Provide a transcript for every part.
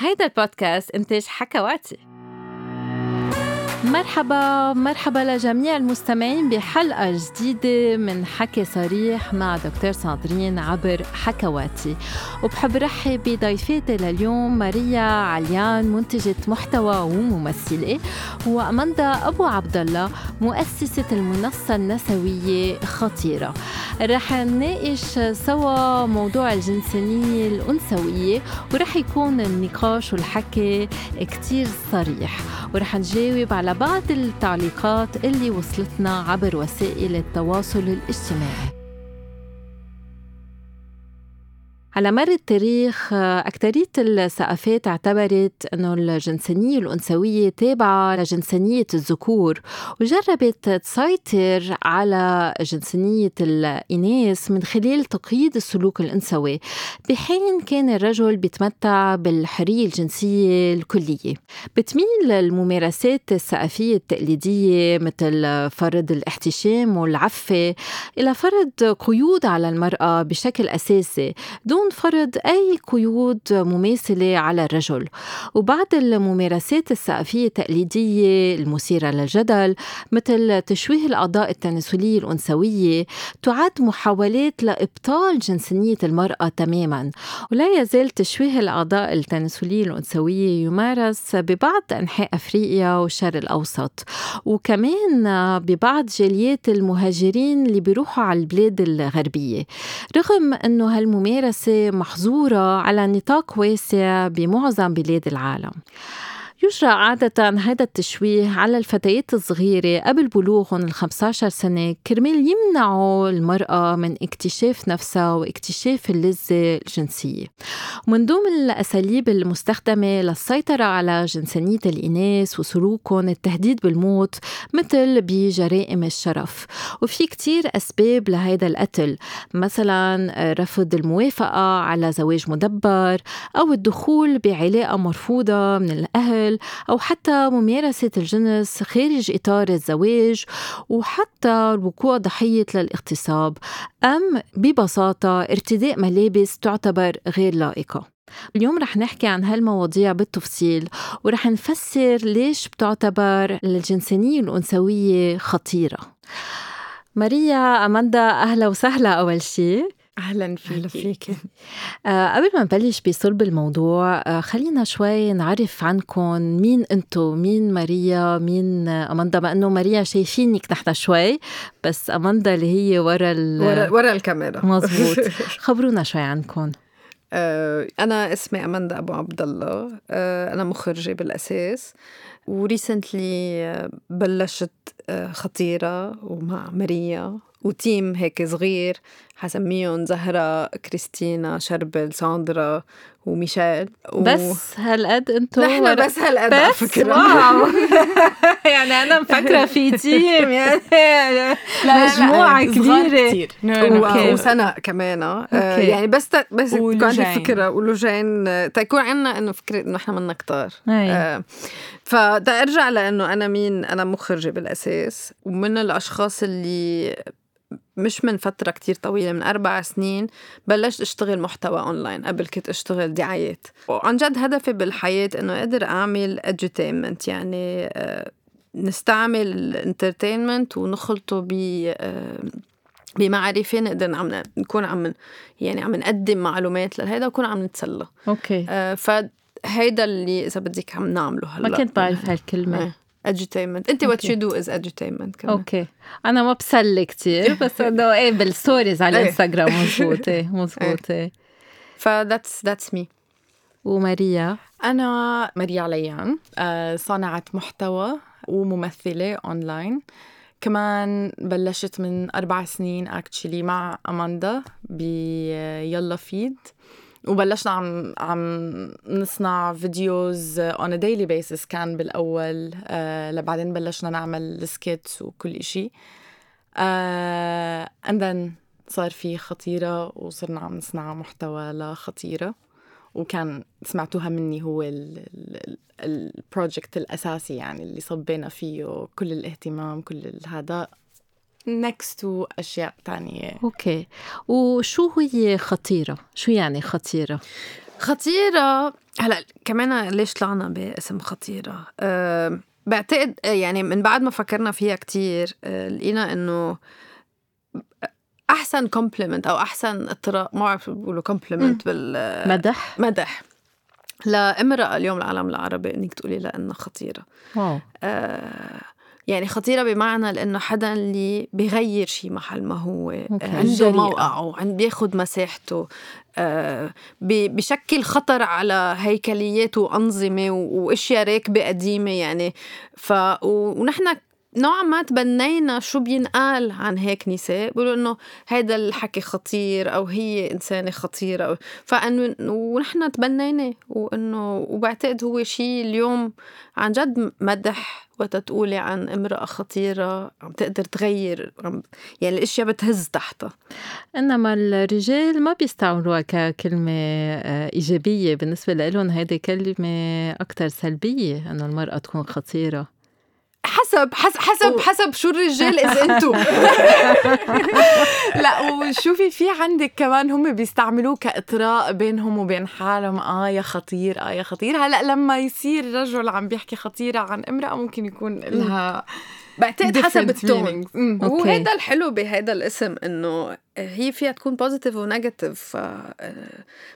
هيدا البودكاست إنتاج حكواتي. مرحبا مرحبا لجميع المستمعين بحلقة جديدة من حكي صريح مع دكتور صادرين عبر حكواتي. وبحب رحب بضيفاتي لليوم ماريا عليان منتجة محتوى وممثلة وأماندا أبو عبد الله مؤسسة المنصة النسوية خطيرة. رح نناقش سوا موضوع الجنسانية الأنثوية ورح يكون النقاش والحكي كتير صريح. ورح نجاوب على بعض التعليقات اللي وصلتنا عبر وسائل التواصل الاجتماعي. على مر التاريخ أكثرية الثقافات اعتبرت أنه الجنسانية الأنثوية تابعة لجنسانية الذكور وجربت تسيطر على جنسانية الإناث من خلال تقييد السلوك الأنثوي بحين كان الرجل بيتمتع بالحرية الجنسية الكلية. بتميل الممارسات الثقافية التقليدية مثل فرض الاحتشام والعفة إلى فرض قيود على المرأة بشكل أساسي دون فرض أي قيود مماثلة على الرجل. وبعض الممارسات الثقافية التقليدية المثيرة للجدل مثل تشويه الأعضاء التناسلية الأنثوية تعد محاولات لإبطال جنسانية المرأة تماما. ولا يزال تشويه الأعضاء التناسلية الأنثوية يمارس ببعض أنحاء أفريقيا والشرق الأوسط. وكمان ببعض جاليات المهاجرين اللي بيروحوا على البلاد الغربية. رغم أنه هالممارسة محظورة على نطاق واسع بمعظم بلاد العالم. يجرى عادة هذا التشويه على الفتيات الصغيرة قبل بلوغهم ال 15 سنة. كرمال يمنعوا المرأة من اكتشاف نفسها واكتشاف اللذة الجنسية. ومن ضمن الأساليب المستخدمة للسيطرة على جنسانية الإناث وسلوكهم التهديد بالموت مثل بجرائم الشرف. وفي كتير أسباب لهذا القتل مثلا رفض الموافقة على زواج مدبر أو الدخول بعلاقة مرفوضة من الأهل الطفل أو حتى ممارسة الجنس خارج إطار الزواج وحتى الوقوع ضحية للاغتصاب أم ببساطة ارتداء ملابس تعتبر غير لائقة. اليوم رح نحكي عن هالمواضيع بالتفصيل ورح نفسر ليش بتعتبر الجنسانية الأنثوية خطيرة. ماريا أماندا أهلا وسهلا أول شيء أهلا فيك أهلا فيك آه قبل ما نبلش بصلب الموضوع آه خلينا شوي نعرف عنكم مين أنتم مين ماريا مين أماندا ما إنه ماريا شايفينك نحن شوي بس أماندا اللي هي ورا ورا, ورا الكاميرا. مزبوط خبرونا شوي عنكم. آه أنا اسمي أماندا أبو عبد الله. آه أنا مخرجة بالأساس. و recently آه، بلشت خطيرة ومع ماريا. وتيم هيك صغير حسميهم زهرة كريستينا شربل ساندرا وميشيل و... بس هالقد أنتم نحن ورا... بس هالقد على فكرة. wow. يعني أنا مفكرة في تيم يعني مجموعة كبيرة. كثير و... وسنة كمان آه. يعني بس ت... بس تكون عندك فكرة ولوجين. تكون عندنا إنه فكرة إنه إحنا منا كتار آه. أرجع لإنه أنا مين؟ أنا مخرجة بالأساس ومن الأشخاص اللي مش من فترة كتير طويلة من أربع سنين بلشت أشتغل محتوى أونلاين قبل كنت أشتغل دعايات. وعن جد هدفي بالحياة إنه أقدر أعمل edutainment يعني آه، نستعمل ال entertainment ونخلطه ب آه، بمعرفة نقدر عم نكون عم يعني عم نقدم معلومات لهيدا ونكون عم نتسلى. okay. آه فهيدا اللي إذا بدك عم نعمله هلأ. ما كنت بعرف هالكلمة. آه. Edutainment. and what you do is edutainment كمان okay أنا ما بسلي كثير بس انه إيه بال stories على الانستغرام مزبوط إيه مزبوط إيه ف that's that's me. وماريا أنا ماريا عليان صانعة محتوى وممثلة اونلاين كمان بلشت من أربع سنين actually مع أماندا بيلا فيد وبلشنا عم عم نصنع videos on daily basis كان بالأول آه لبعدين بلشنا نعمل sketches وكل إشي. and uh, then صار في خطيرة وصرنا عم نصنع محتوى لخطيرة. وكان سمعتوها مني هو ال project الأساسي يعني اللي صبينا فيه كل الاهتمام كل هذا. Next to أشياء تانية. أوكي. وشو هي خطيرة؟ شو يعني خطيرة؟ خطيرة؟ هلا كمان ليش طلعنا باسم خطيرة؟ أه بعتقد يعني من بعد ما فكرنا فيها كتير أه لقينا إنه أحسن compliment أو أحسن اطراء ما بعرف بيقولوا compliment بال مدح؟ مدح. لامرأة اليوم العالم العربي إنك تقولي لها انها خطيرة. wow. آه يعني خطيرة بمعنى لأنه حدا اللي بيغير شيء محل ما هو أوكي. عنده موقعه عند بياخد مساحته آه بشكل خطر على هيكليات وأنظمة وأشياء راكبة قديمة يعني ف ونحن نوعا ما تبنينا شو بينقال عن هيك نساء بيقولوا إنه هذا الحكي خطير أو هي إنسانة خطيرة. فانه ونحن تبنينا وإنه وبعتقد هو شيء اليوم عن جد مدح وقت تقولي عن امرأة خطيرة عم تقدر تغير يعني الأشياء بتهز تحتها. إنما الرجال ما بيستعملوها ككلمة آه، إيجابية. بالنسبة لهم هيدي كلمة أكثر سلبية إنه المرأة تكون خطيرة. حسب حسب حسب حسب شو الرجال إذا انتو لا وشوفي في عندك كمان هم بيستعملوه كإطراء بينهم وبين حالهم. آه يا خطير آه يا خطير. هلأ لما يصير رجل عم بيحكي خطيرة عن امرأة ممكن يكون لها بعتقد حسب ال tone. وهذا الحلو بهذا الاسم إنه هي فيها تكون positive و negative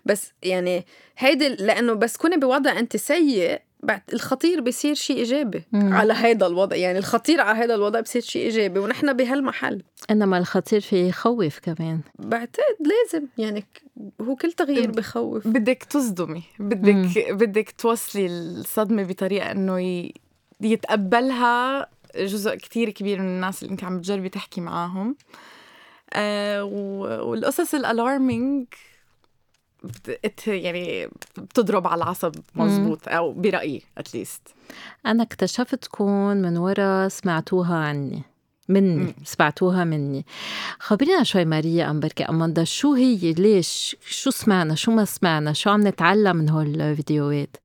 بس يعني هيدي لأنه بس تكوني بوضع انت سيء الخطير بصير شيء إيجابي مم. على هذا الوضع يعني الخطير على هذا الوضع بصير شيء إيجابي ونحن بهالمحل إنما الخطير في يخوف كمان بعتقد لازم يعني هو كل تغيير بخوف بدك تصدمي بدك مم. بدك توصلي الصدمة بطريقة إنه. يتقبلها جزء كتير كبير من الناس اللي انت عم تجربي تحكي معاهم آه والقصص الألارمينج يعني بتضرب على العصب مزبوط أو برايي اتليست أنا اكتشفتكم من ورا سمعتوها عني. مني. مم. سمعتوها مني. خبرينا شوي ماريا ام بركي. أماندا شو هي؟ ليش؟ شو سمعنا؟ شو ما سمعنا؟ شو عم نتعلم من هول الفيديوهات؟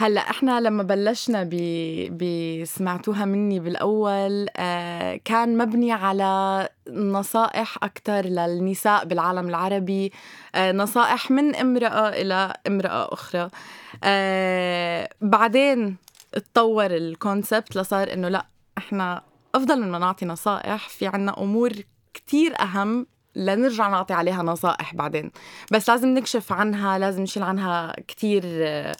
هلأ إحنا لما بلشنا بسمعتوها مني بالأول آه كان مبني على نصائح أكثر للنساء بالعالم العربي آه نصائح من امرأة إلى امرأة أخرى. آه بعدين اتطور الكونسبت لصار إنه لأ إحنا أفضل من ما نعطي نصائح في عنا أمور كتير أهم لنرجع نعطي عليها نصائح بعدين. بس لازم نكشف عنها لازم نشيل عنها كتير آه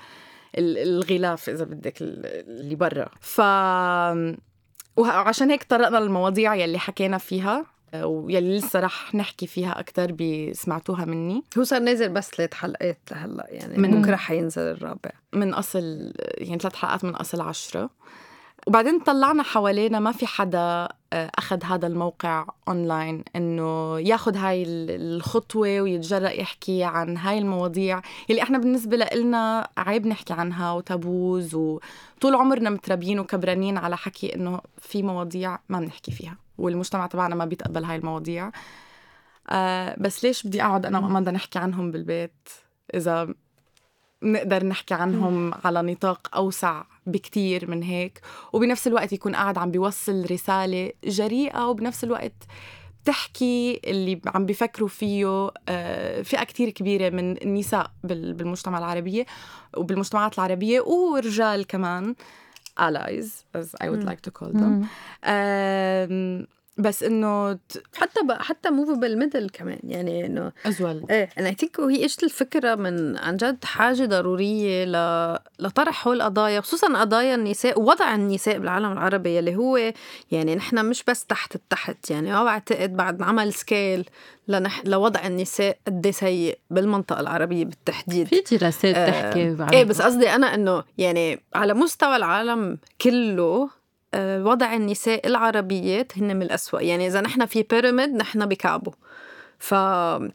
الغلاف إذا بدك اللي برا. ف وعشان هيك طرقنا للمواضيع يلي حكينا فيها ويلي لسه رح نحكي فيها أكثر بسمعتوها مني. هو صار نازل بس ثلاث حلقات لهلأ يعني من بكره حينزل الرابع. من أصل يعني ثلاث حلقات من أصل عشرة. وبعدين طلعنا حوالينا ما في حدا آه، أخذ هذا الموقع أونلاين إنه ياخذ هاي الخطوة ويتجرأ يحكي عن هاي المواضيع اللي إحنا بالنسبة لنا عيب نحكي عنها وتابوز وطول عمرنا متربيين وكبرانين على حكي إنه في مواضيع ما بنحكي فيها والمجتمع تبعنا ما بيتقبل هاي المواضيع. آه بس ليش بدي أقعد أنا وأماندا نحكي عنهم بالبيت؟ إذا نقدر نحكي عنهم على نطاق أوسع. بكتير من هيك وبنفس الوقت يكون قاعد عم بيوصل رسالة جريئة وبنفس الوقت بتحكي اللي عم بيفكروا فيه آه، فئة كتير كبيرة من النساء بالمجتمع العربية وبالمجتمعات العربية ورجال كمان. Allies as I would like to call them. بس إنه ت... حتى بقى حتى موفبل ميدل كمان يعني إنه ازول إيه أنا ثينك وهي اجت الفكرة من عن جد حاجة ضرورية ل... لطرح هول القضايا خصوصا قضايا النساء ووضع النساء بالعالم العربي اللي هو يعني نحن مش بس تحت التحت يعني ما بعتقد بعد عمل سكيل لنح... لوضع النساء قد إيه سيء بالمنطقة العربية بالتحديد. في دراسات آه... تحكي إيه بس قصدي أنا إنه يعني على مستوى العالم كله وضع النساء العربيات هن من الأسوأ. يعني إذا نحن في بيراميد نحن بكعبة. ف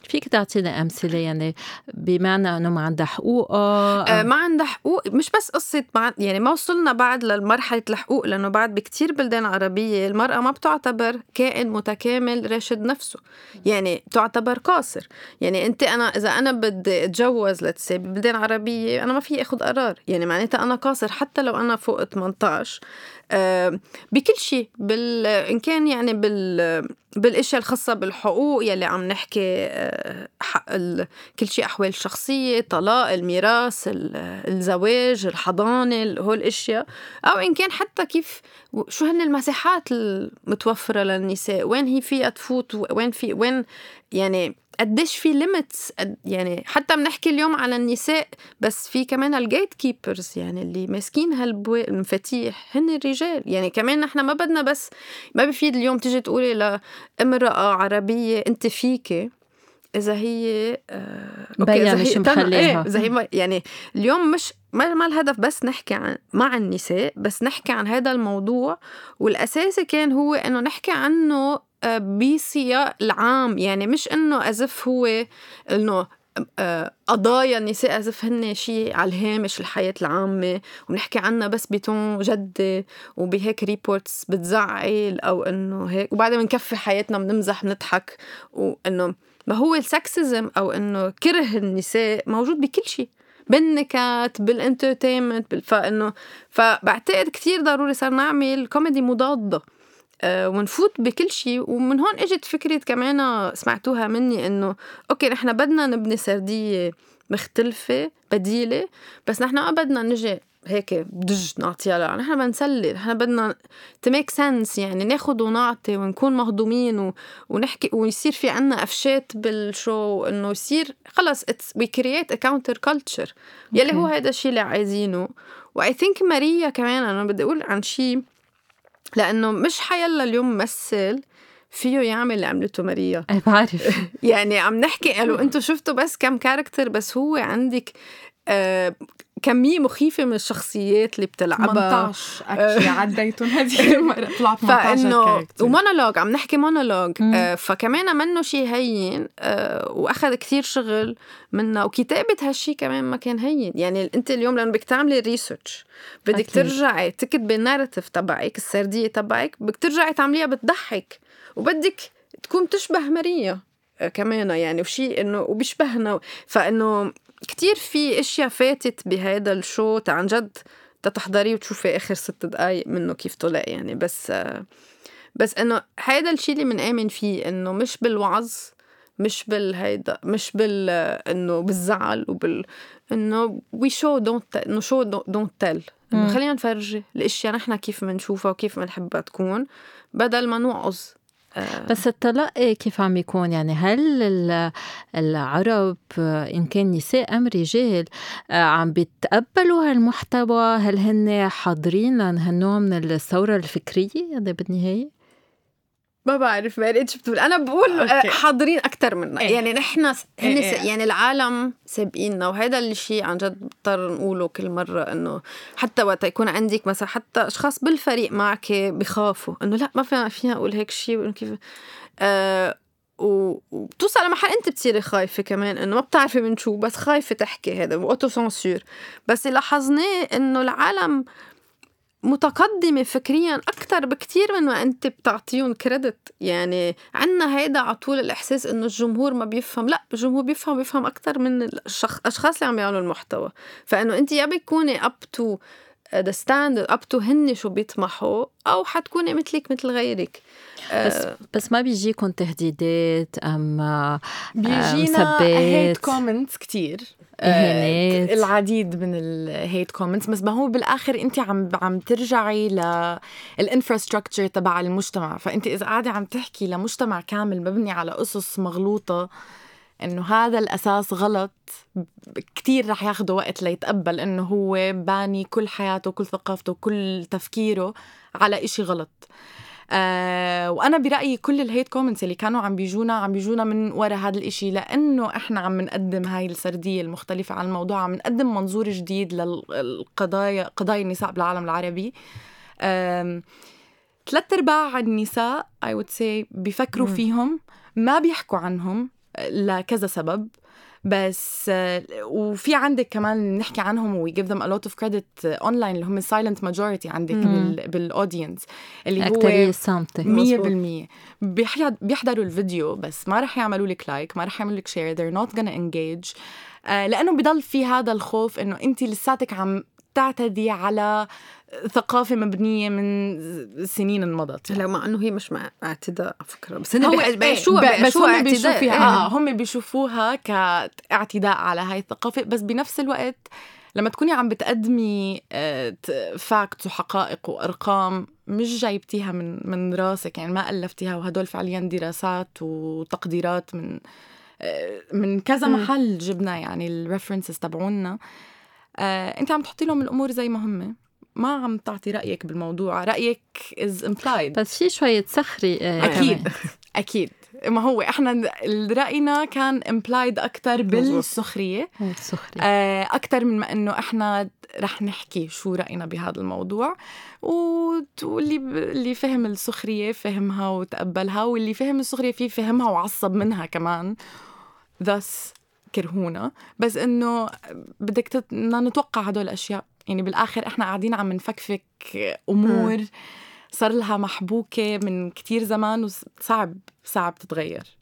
فيك تعطينا أمثلة؟ يعني بمعنى إنه ما عندها حقوق؟ آه ما عندها حقوق. مش بس قصة مع يعني ما وصلنا بعد لمرحلة الحقوق لأنه بعد بكتير بلدان عربية المرأة ما بتعتبر كائن متكامل راشد نفسه. يعني تعتبر قاصر. يعني أنت أنا إذا أنا بدي أتجوز لتسي ببلدان عربية أنا ما في أخذ قرار. يعني معناتها أنا قاصر حتى لو أنا فوق 18 بكل شيء بال إن كان يعني بال بالإشياء الخاصة بالحقوق يلي عم نحكي آه، حق كل شيء أحوال الشخصية طلاق الميراث الزواج الحضانة هول الأشياء. أو إن كان حتى كيف شو هن المساحات المتوفرة للنساء؟ وين هي فيها تفوت؟ وين في وين يعني قديش في limits يعني حتى بنحكي اليوم على النساء بس في كمان ال gatekeepers يعني اللي ماسكين هالبواب المفاتيح هن الرجال. يعني كمان نحن ما بدنا بس ما بفيد اليوم تيجي تقولي لامرأة عربية انت فيكي. إذا هي آه أوكي إذا مش مخليها إيه إذا هي يعني اليوم مش ما ما الهدف بس نحكي عن مع النساء بس نحكي عن هذا الموضوع. والأساسي كان هو إنه نحكي عنه بسياق العام يعني مش إنه ازف هو إنه آه، قضايا النساء ازف هن شيء على الهامش الحياة العامة ونحكي عنها بس ب tone جدي وبهيك reports بتزعل أو إنه هيك. وبعدين بنكفي حياتنا بنمزح بنضحك وإنه ما هو ال sexism أو إنه كره النساء موجود بكل شيء بالنكات بال entertainment فإنه فبعتقد كثير ضروري صار نعمل كوميدي مضادة. آه، ونفوت بكل شيء. ومن هون إجت فكرة كمان سمعتوها مني إنه أوكي نحن بدنا نبني سردية مختلفة بديلة بس نحن ما بدنا نجي هيك بدج نعطيها لا. نحن بدنا نسلي نحن بدنا to make sense يعني ناخد ونعطي ونكون مهضومين و... ونحكي ويصير في عنا قفشات بال show إنه يصير خلص we create a counter culture يلي هو هذا الشيء اللي عايزينه. و I think ماريا كمان أنا بدي أقول عن شيء لأنه مش حيالله اليوم ممثل فيه يعمل اللي عملته ماريا. بعرف. يعني عم نحكي قالوا أنتم شفتوا بس كم character بس هو عندك آه كمية مخيفة من الشخصيات اللي بتلعبها. 18 actually عديتهم هذيك المرة طلع 18 فإنه ومونولوج عم نحكي مونولوج. آه فكمان منه شيء هين آه وأخذ كثير شغل منا وكتابة هالشي كمان ما كان هين. يعني أنت اليوم لأنه بدك تعملي research بدك ترجعي تكتبي ال narrative تبعك السردية تبعك بدك ترجعي تعمليها بتضحك. وبدك تكون تشبه ماريا آه، كمان يعني. وشي إنه وبيشبهنا. فإنه كتير في أشياء فاتت بهذا ال show عن جد تتحضريه وتشوفي آخر ست دقايق منه كيف طلع يعني. بس بس إنه هذا الشيء اللي بنآمن فيه إنه مش بالوعظ مش بالهيدا مش بال إنه بالزعل وبال إنه وي show don't إنه show don't tell إنه خلينا نفرجي الأشياء نحن كيف بنشوفها وكيف بنحبها تكون بدل ما نوعظ. بس التلقي كيف عم يكون؟ يعني هل العرب إن كان نساء أم رجال آه، عم بيتقبلوا هالمحتوى؟ هل هن حاضرين هالنوع من الثورة الفكرية بالنهاية؟ ما بعرف ما لقيتش بتقول أنا بقول آه، أوكي. حاضرين أكثر منا إيه. يعني نحن هن إيه. إيه. يعني العالم سابقيننا وهذا الشيء عن جد بضطر نقوله كل مرة إنه حتى وقت يكون عندك مثلا حتى أشخاص بالفريق معك بخافوا إنه لا ما فينا فينا أقول هيك شيء كيف آه وبتوصل لمحل أنت بتصيري خايفة كمان إنه ما بتعرفي من شو بس خايفة تحكي هذا اوتو سنسور بس اللي لاحظناه إنه العالم متقدمة فكريا أكثر بكتير من ما أنت بتعطيهم كريدت. يعني عنا هيدا على طول الإحساس إنه الجمهور ما بيفهم. لا الجمهور بيفهم بيفهم أكثر من الأشخاص اللي عم يعملوا المحتوى. فإنه أنت يا بتكوني up to the standard up to هن شو بيطمحوا أو حتكوني مثلك مثل غيرك. بس آه بس ما بيجيكم تهديدات أم بيجينا hate comments كثير آه العديد من ال hate comments بس ما هو بالآخر أنت عم عم ترجعي لل infrastructure تبع المجتمع. فأنت إذا قاعدة عم تحكي لمجتمع كامل مبني على اسس مغلوطة إنه هذا الأساس غلط. كتير رح ياخده وقت ليتقبل إنه هو باني كل حياته كل ثقافته كل تفكيره على إشي غلط. آه وأنا برأيي كل ال hate comments اللي كانوا عم بيجونا عم بيجونا من ورا هذا الإشي لأنه إحنا عم نقدم هاي السردية المختلفة عن الموضوع عم نقدم منظور جديد للقضايا قضايا النساء بالعالم العربي. ثلاث أرباع النساء I would say بيفكروا فيهم ما بيحكوا عنهم. لكذا سبب. بس وفي عندك كمان نحكي عنهم we give them a lot of credit online اللي هم ال silent majority عندك بال audience اللي هو الصامتة. 100% بيحضروا الفيديو بس ما رح يعملوا لك لايك ما رح يعملوا لك share they're not gonna engage. آه، لأنه بضل في هذا الخوف إنه انت لساتك عم بتعتدي على ثقافة مبنية من سنين مضت. يعني. مع إنه هي مش مع اعتداء على فكرة. بس هن بيشوفوها بس هم بيشوفوها آه هم بيشوفوها كاعتداء على هاي الثقافة. بس بنفس الوقت لما تكوني عم بتقدمي facts آه، وحقائق وأرقام مش جايبتيها من من راسك. يعني ما ألفتيها. وهدول فعليا دراسات وتقديرات من آه، من كذا محل جبنا يعني ال references تبعونا. آه، انت عم تحطي لهم الأمور زي ما هم. ما عم تعطي رأيك بالموضوع. رأيك is implied بس في شوية سخري أكيد. أكيد. ما هو إحنا رأينا كان implied أكثر بالسخرية. السخرية. آه، أكثر من ما إنه إحنا رح نحكي شو رأينا بهذا الموضوع. واللي اللي فهم السخرية فهمها وتقبلها واللي فهم السخرية فيه فهمها وعصب منها كمان. this كرهونا بس إنه بدك تت... نتوقع هدول الأشياء. يعني بالآخر إحنا قاعدين عم نفكفك أمور صار لها محبوكة من كتير زمان وصعب صعب تتغير.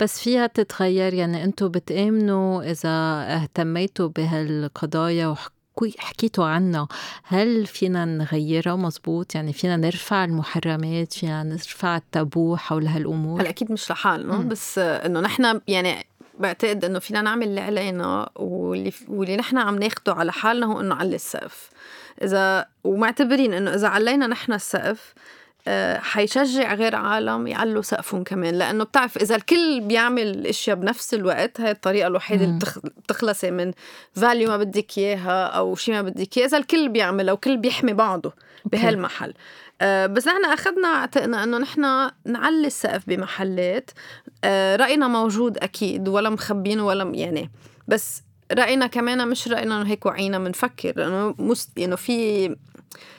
بس فيها تتغير يعني أنتم بتآمنوا إذا اهتميتوا بهالقضايا حكيتوا عنها. هل فينا نغيرها مزبوط؟ يعني فينا نرفع المحرمات فينا نرفع التابو حول هالأمور؟ هلأ أكيد مش لحالنا بس إنه نحن يعني بعتقد إنه فينا نعمل اللي علينا واللي واللي نحن عم ناخده على حالنا هو إنه علي السقف. إذا ومعتبرين إنه إذا علينا نحن السقف آه، حيشجع غير عالم يعلوا سقفهم كمان. لأنه بتعرف إذا الكل بيعمل الاشياء بنفس الوقت هاي الطريقة الوحيدة اللي بتخلصي من فاليو ما بدك إياها أو شيء ما بدك إياه. إذا الكل بيعملها وكل بيحمي بعضه بهالمحل. آه بس نحن أخذنا اعتقنا إنه نحن نعلي السقف بمحلات آه رأينا موجود أكيد ولا مخبينه ولا يعني. بس رأينا كمان مش رأينا إنه هيك وعينا بنفكر لأنه must يعني في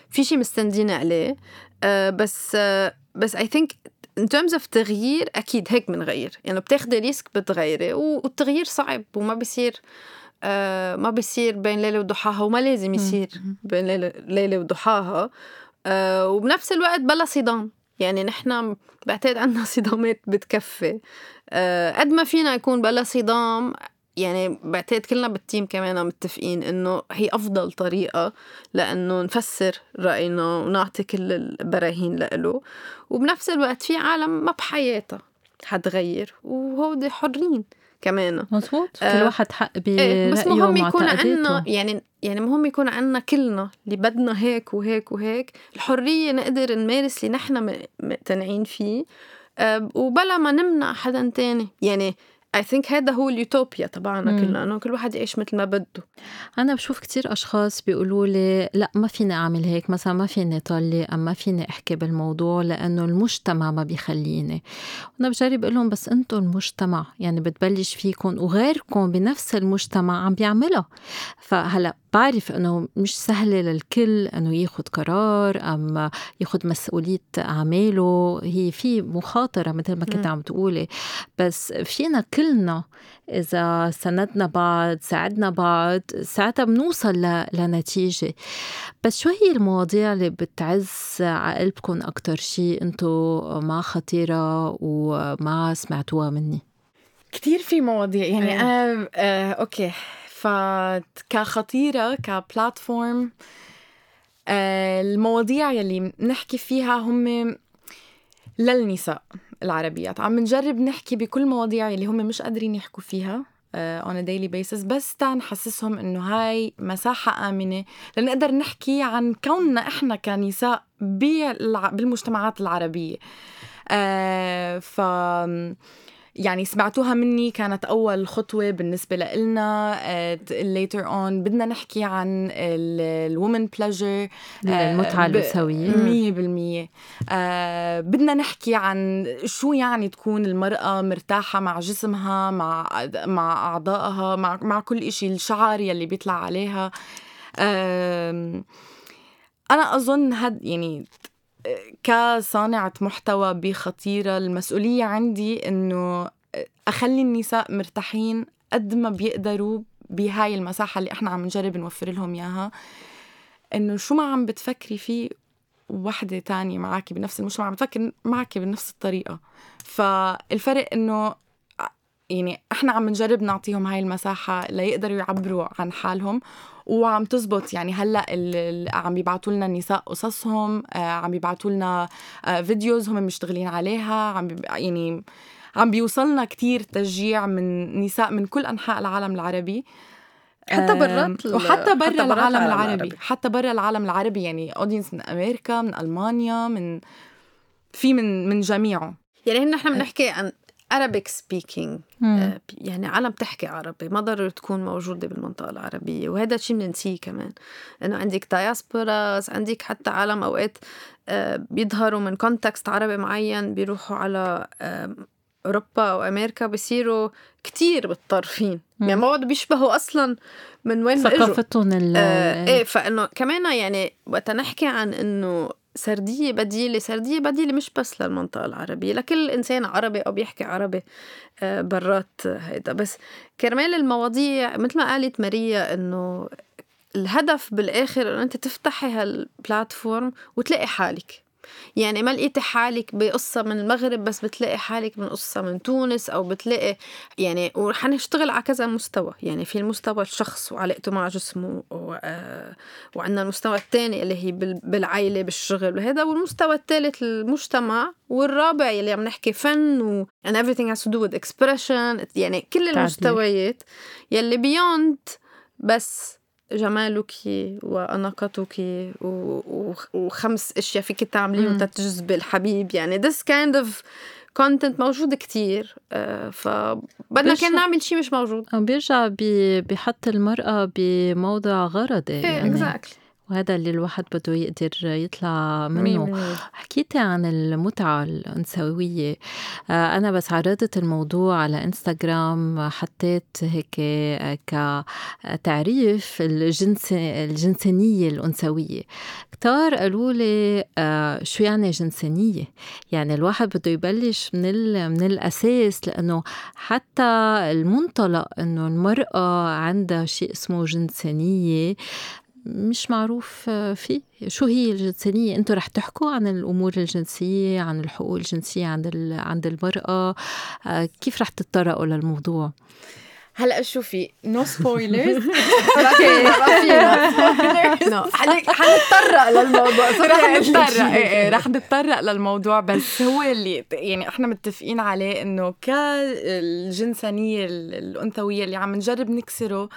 في شيء مستندين عليه. آه بس آه بس I think in terms of تغيير أكيد هيك بنغير يعني بتاخذي risk بتغيري والتغيير صعب وما بيصير آه ما بيصير بين ليلة وضحاها وما لازم يصير بين ليلة, وضحاها. آه وبنفس الوقت بلا صدام. يعني نحن بعتقد عندنا صدامات بتكفي. آه قد ما فينا يكون بلا صدام يعني بعتقد كلنا بالتيم كمان متفقين إنه هي أفضل طريقة لأنه نفسر رأينا ونعطي كل البراهين له وبنفس الوقت في عالم ما بحياتها حتغير وهودي حرين. كمان. مزبوط آه كل واحد حق برأيه إيه بس مهم يكون عندنا يعني يعني مهم يكون عندنا كلنا اللي بدنا هيك وهيك وهيك الحرية نقدر نمارس اللي نحن مقتنعين فيه. آه وبلا ما نمنع حدا تاني. يعني اي ثينك هذا هو اليوتوبيا تبعنا كلنا إنه كل واحد يعيش مثل ما بده. أنا بشوف كتير أشخاص بيقولوا لي لا ما فيني أعمل هيك مثلا ما فيني طلي أم ما فيني أحكي بالموضوع لأنه المجتمع ما بيخليني. وأنا بجرب أقول لهم بس أنتم المجتمع يعني بتبلش فيكم وغيركم بنفس المجتمع عم بيعملها. فهلأ بعرف إنه مش سهله للكل إنه ياخد قرار أم ياخد مسؤولية أعماله. هي في مخاطرة مثل ما كنت عم تقولي. بس فينا كلنا إذا سندنا بعض ساعدنا بعض ساعتها بنوصل لنتيجة. بس شو هي المواضيع اللي بتعز عقلبكم أكثر شيء أنتم ما خطيرة وما سمعتوها مني؟ كتير في مواضيع. يعني إيه. أنا آه أوكي. فكخطيرة كبلاتفورم آه، المواضيع يلي نحكي فيها هم للنساء العربيات. عم نجرب نحكي بكل مواضيع اللي هم مش قادرين يحكوا فيها uh, on a daily basis بس تنحسسهم إنه هاي مساحة آمنة لنقدر نحكي عن كوننا إحنا كنساء بالمجتمعات العربية. uh, ف يعني سمعتوها مني كانت أول خطوة بالنسبة لنا later on بدنا نحكي عن الومن بليجر المتعة الأسوية مية بالمية. آه بدنا نحكي عن شو يعني تكون المرأة مرتاحة مع جسمها مع مع أعضائها مع, مع كل إشي الشعر يلي بيطلع عليها. آه أنا أظن هاد يعني كصانعة محتوى بخطيرة المسؤولية عندي إنه أخلي النساء مرتاحين قد ما بيقدروا بهاي المساحة اللي إحنا عم نجرب نوفر لهم إياها. إنه شو ما عم بتفكري فيه وحدة تانية معك بنفس المجتمع عم بتفكر معك بنفس الطريقة. فالفرق إنه يعني إحنا عم نجرب نعطيهم هاي المساحة ليقدروا يعبروا عن حالهم. وعم تزبط. يعني هلأ عم بيبعتوا لنا النساء قصصهم آه، عم بيبعتوا لنا آه، videos هم مشتغلين عليها. عم يعني عم بيوصلنا كتير تشجيع من نساء من كل أنحاء العالم العربي. حتى برات وحتى برا العالم العربي. العربي. حتى برا العالم العربي. يعني audience من أمريكا من ألمانيا من في من من جميعه. يعني هنا نحن بنحكي عن Arabic speaking. آه يعني عالم تحكي عربي ما ضروري تكون موجودة بالمنطقة العربية. وهذا الشيء بننسيه كمان إنه عندك diasporas عندك حتى عالم أوقات آه بيظهروا من context عربي معين بيروحوا على أوروبا أو أمريكا بصيروا كتير متطرفين يعني ما بيشبهوا أصلا من وين ثقافتهم آه إيه فإنه كمان يعني وقت نحكي عن إنه سردية بديلة سردية بديلة مش بس للمنطقة العربية لكل إنسان عربي أو بيحكي عربي آه، برات هيدا. بس كرمال المواضيع مثل ما قالت ماريا إنه الهدف بالآخر إنه أنت تفتحي هالبلاتفورم وتلاقي حالك. يعني ما لقيتي حالك بقصة من المغرب بس بتلاقي حالك من قصة من تونس أو بتلاقي يعني وحنشتغل على كذا مستوى. يعني في المستوى الشخص وعلاقته مع جسمه و... آه، وعندنا المستوى الثاني اللي هي بالعائلة بالشغل وهذا. والمستوى الثالث المجتمع والرابع اللي عم نحكي فن و and everything has to do with expression. يعني كل المستويات يلي بيوند بس جمالك وأناقتك وخمس أشياء فيك تعمليهم تجذبي الحبيب يعني this kind of content موجود كتير آه، فبدنا كان نعمل شيء مش موجود. بيرجع بيحط المرأة بموضع غرضي إيه، يعني exactly. وهذا اللي الواحد بده يقدر يطلع منه. حكيتي عن المتعة الأنثوية. آه، أنا بس عرضت الموضوع على إنستغرام حطيت هيك آه، كتعريف الجنس الجنسانية الأنثوية. كتار قالوا لي آه، شو يعني جنسانية يعني الواحد بده يبلش من من الأساس لأنه حتى المنطلق إنه المرأة عندها شيء اسمه جنسانية مش معروف فيه. شو هي الجنسانية أنتم رح تحكوا عن الأمور الجنسية عن الحقوق الجنسية عند عند المرأة. آه، كيف رح تتطرقوا للموضوع؟ هلأ شوفي no spoilers okay. ما حنتطرق للموضوع. رح نتطرق. إيه إيه رح نتطرق للموضوع. بس هو اللي يعني إحنا متفقين عليه إنه كالجنسانية الأنثوية اللي عم نجرب نكسره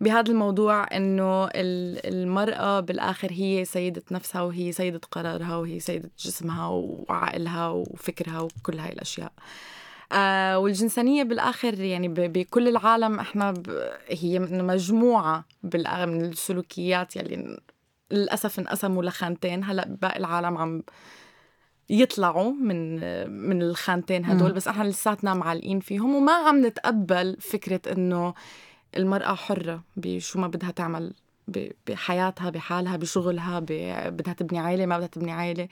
بهذا الموضوع إنه المرأة بالآخر هي سيدة نفسها وهي سيدة قرارها وهي سيدة جسمها وعقلها وفكرها وكل هاي الأشياء. آه والجنسانية بالآخر يعني بكل العالم إحنا هي مجموعة من السلوكيات يلي للأسف انقسموا لخانتين. هلأ باقي العالم عم يطلعوا من من الخانتين هدول. بس إحنا لساتنا معلقين فيهم وما عم نتقبل فكرة إنه المرأة حرة بشو ما بدها تعمل بحياتها بحالها بشغلها بدها تبني عائلة ما بدها تبني عائلة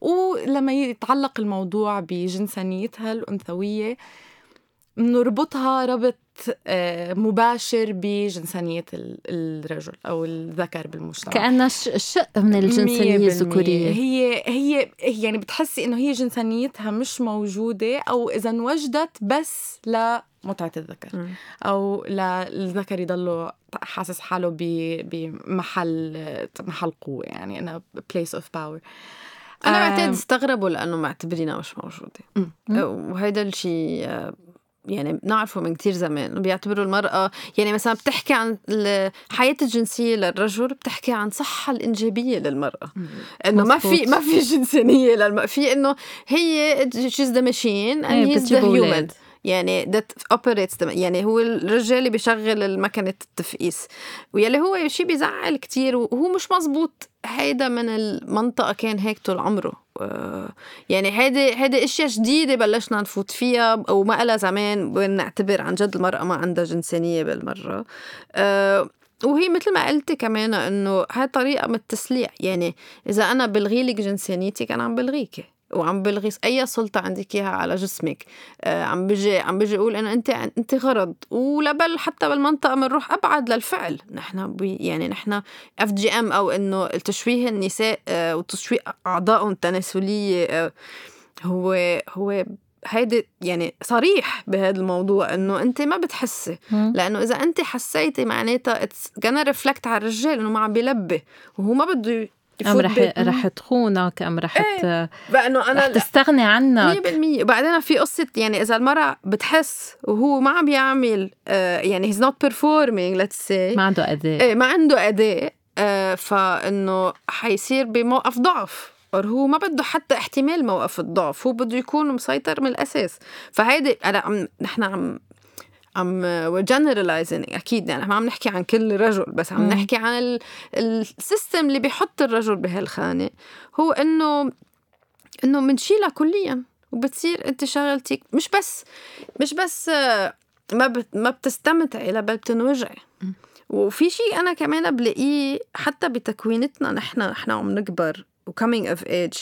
ولما يتعلق الموضوع بجنسانيتها الأنثوية نربطها ربط آه، مباشر بجنسانية الرجل أو الذكر بالمجتمع. كأنها شق من الجنسانية الذكورية. هي هي يعني بتحسي إنه هي جنسانيتها مش موجودة أو إذا انوجدت بس لمتعة الذكر. أو للذكر يضله حاسس حاله بمحل محل قوة يعني أنا place of power. أنا بعتقد استغربوا لأنه معتبرينها مش موجودة. وهيدا الشيء يعني بنعرفه من كتير زمان. بيعتبروا المرأة يعني مثلا بتحكي عن الحياة الجنسية للرجل بتحكي عن صحة الإنجابية للمرأة. إنه ما في ما في جنسانية للمرأة في إنه هي she's the machine and إيه، he's the human. يعني ذات اوبريتس يعني هو الرجال اللي بيشغل مكنة التفقيس. ويلي هو شيء بيزعل كتير وهو مش مزبوط هيدا من المنطقة كان هيك طول عمره. آه، يعني هيدي هيدي أشياء جديدة بلشنا نفوت فيها وما لها زمان وين نعتبر عن جد المرأة ما عندها جنسانية بالمرة. أه وهي مثل ما قلتي كمان إنه هاي طريقة من التسليع. يعني إذا أنا بلغي لك جنسانيتك أنا عم بلغيكي. وعم بلغي أي سلطة عندك إياها على جسمك. آه عم بيجي عم بيجي أقول انه أنت أنت غرض. ولبل حتى بالمنطقة بنروح أبعد للفعل. نحن يعني نحن FGM أو إنه التشويه النساء آه وتشويه اعضائهم التناسلية آه هو هو هيدي يعني صريح بهذا الموضوع إنه أنت ما بتحسي. لأنه إذا أنت حسيتي معناتها it's gonna reflect على الرجال إنه ما عم بيلبي. وهو ما بده أم رح رح تخونك أم رح إيه. بأنه أنا رح تستغني عنك. 100% وبعدين في قصة يعني إذا المرأة بتحس وهو ما عم بيعمل آه يعني he's not performing let's say ما عنده أداء. إيه ما عنده أداء آه فإنه حيصير بموقف ضعف هو ما بده حتى احتمال موقف الضعف هو بده يكون مسيطر من الأساس. فهيدي أنا عم نحن عم عم generalizing أكيد يعني ما عم نحكي عن كل رجل بس عم نحكي عن ال system اللي بيحط الرجل بهالخانة هو إنه إنه بنشيلها كليا وبتصير أنت شغلتك مش بس مش بس ما بت ما بتستمتعي لا بل بتنوجعي. وفي شيء أنا كمان بلاقيه حتى بتكوينتنا نحن نحن عم نكبر و coming of age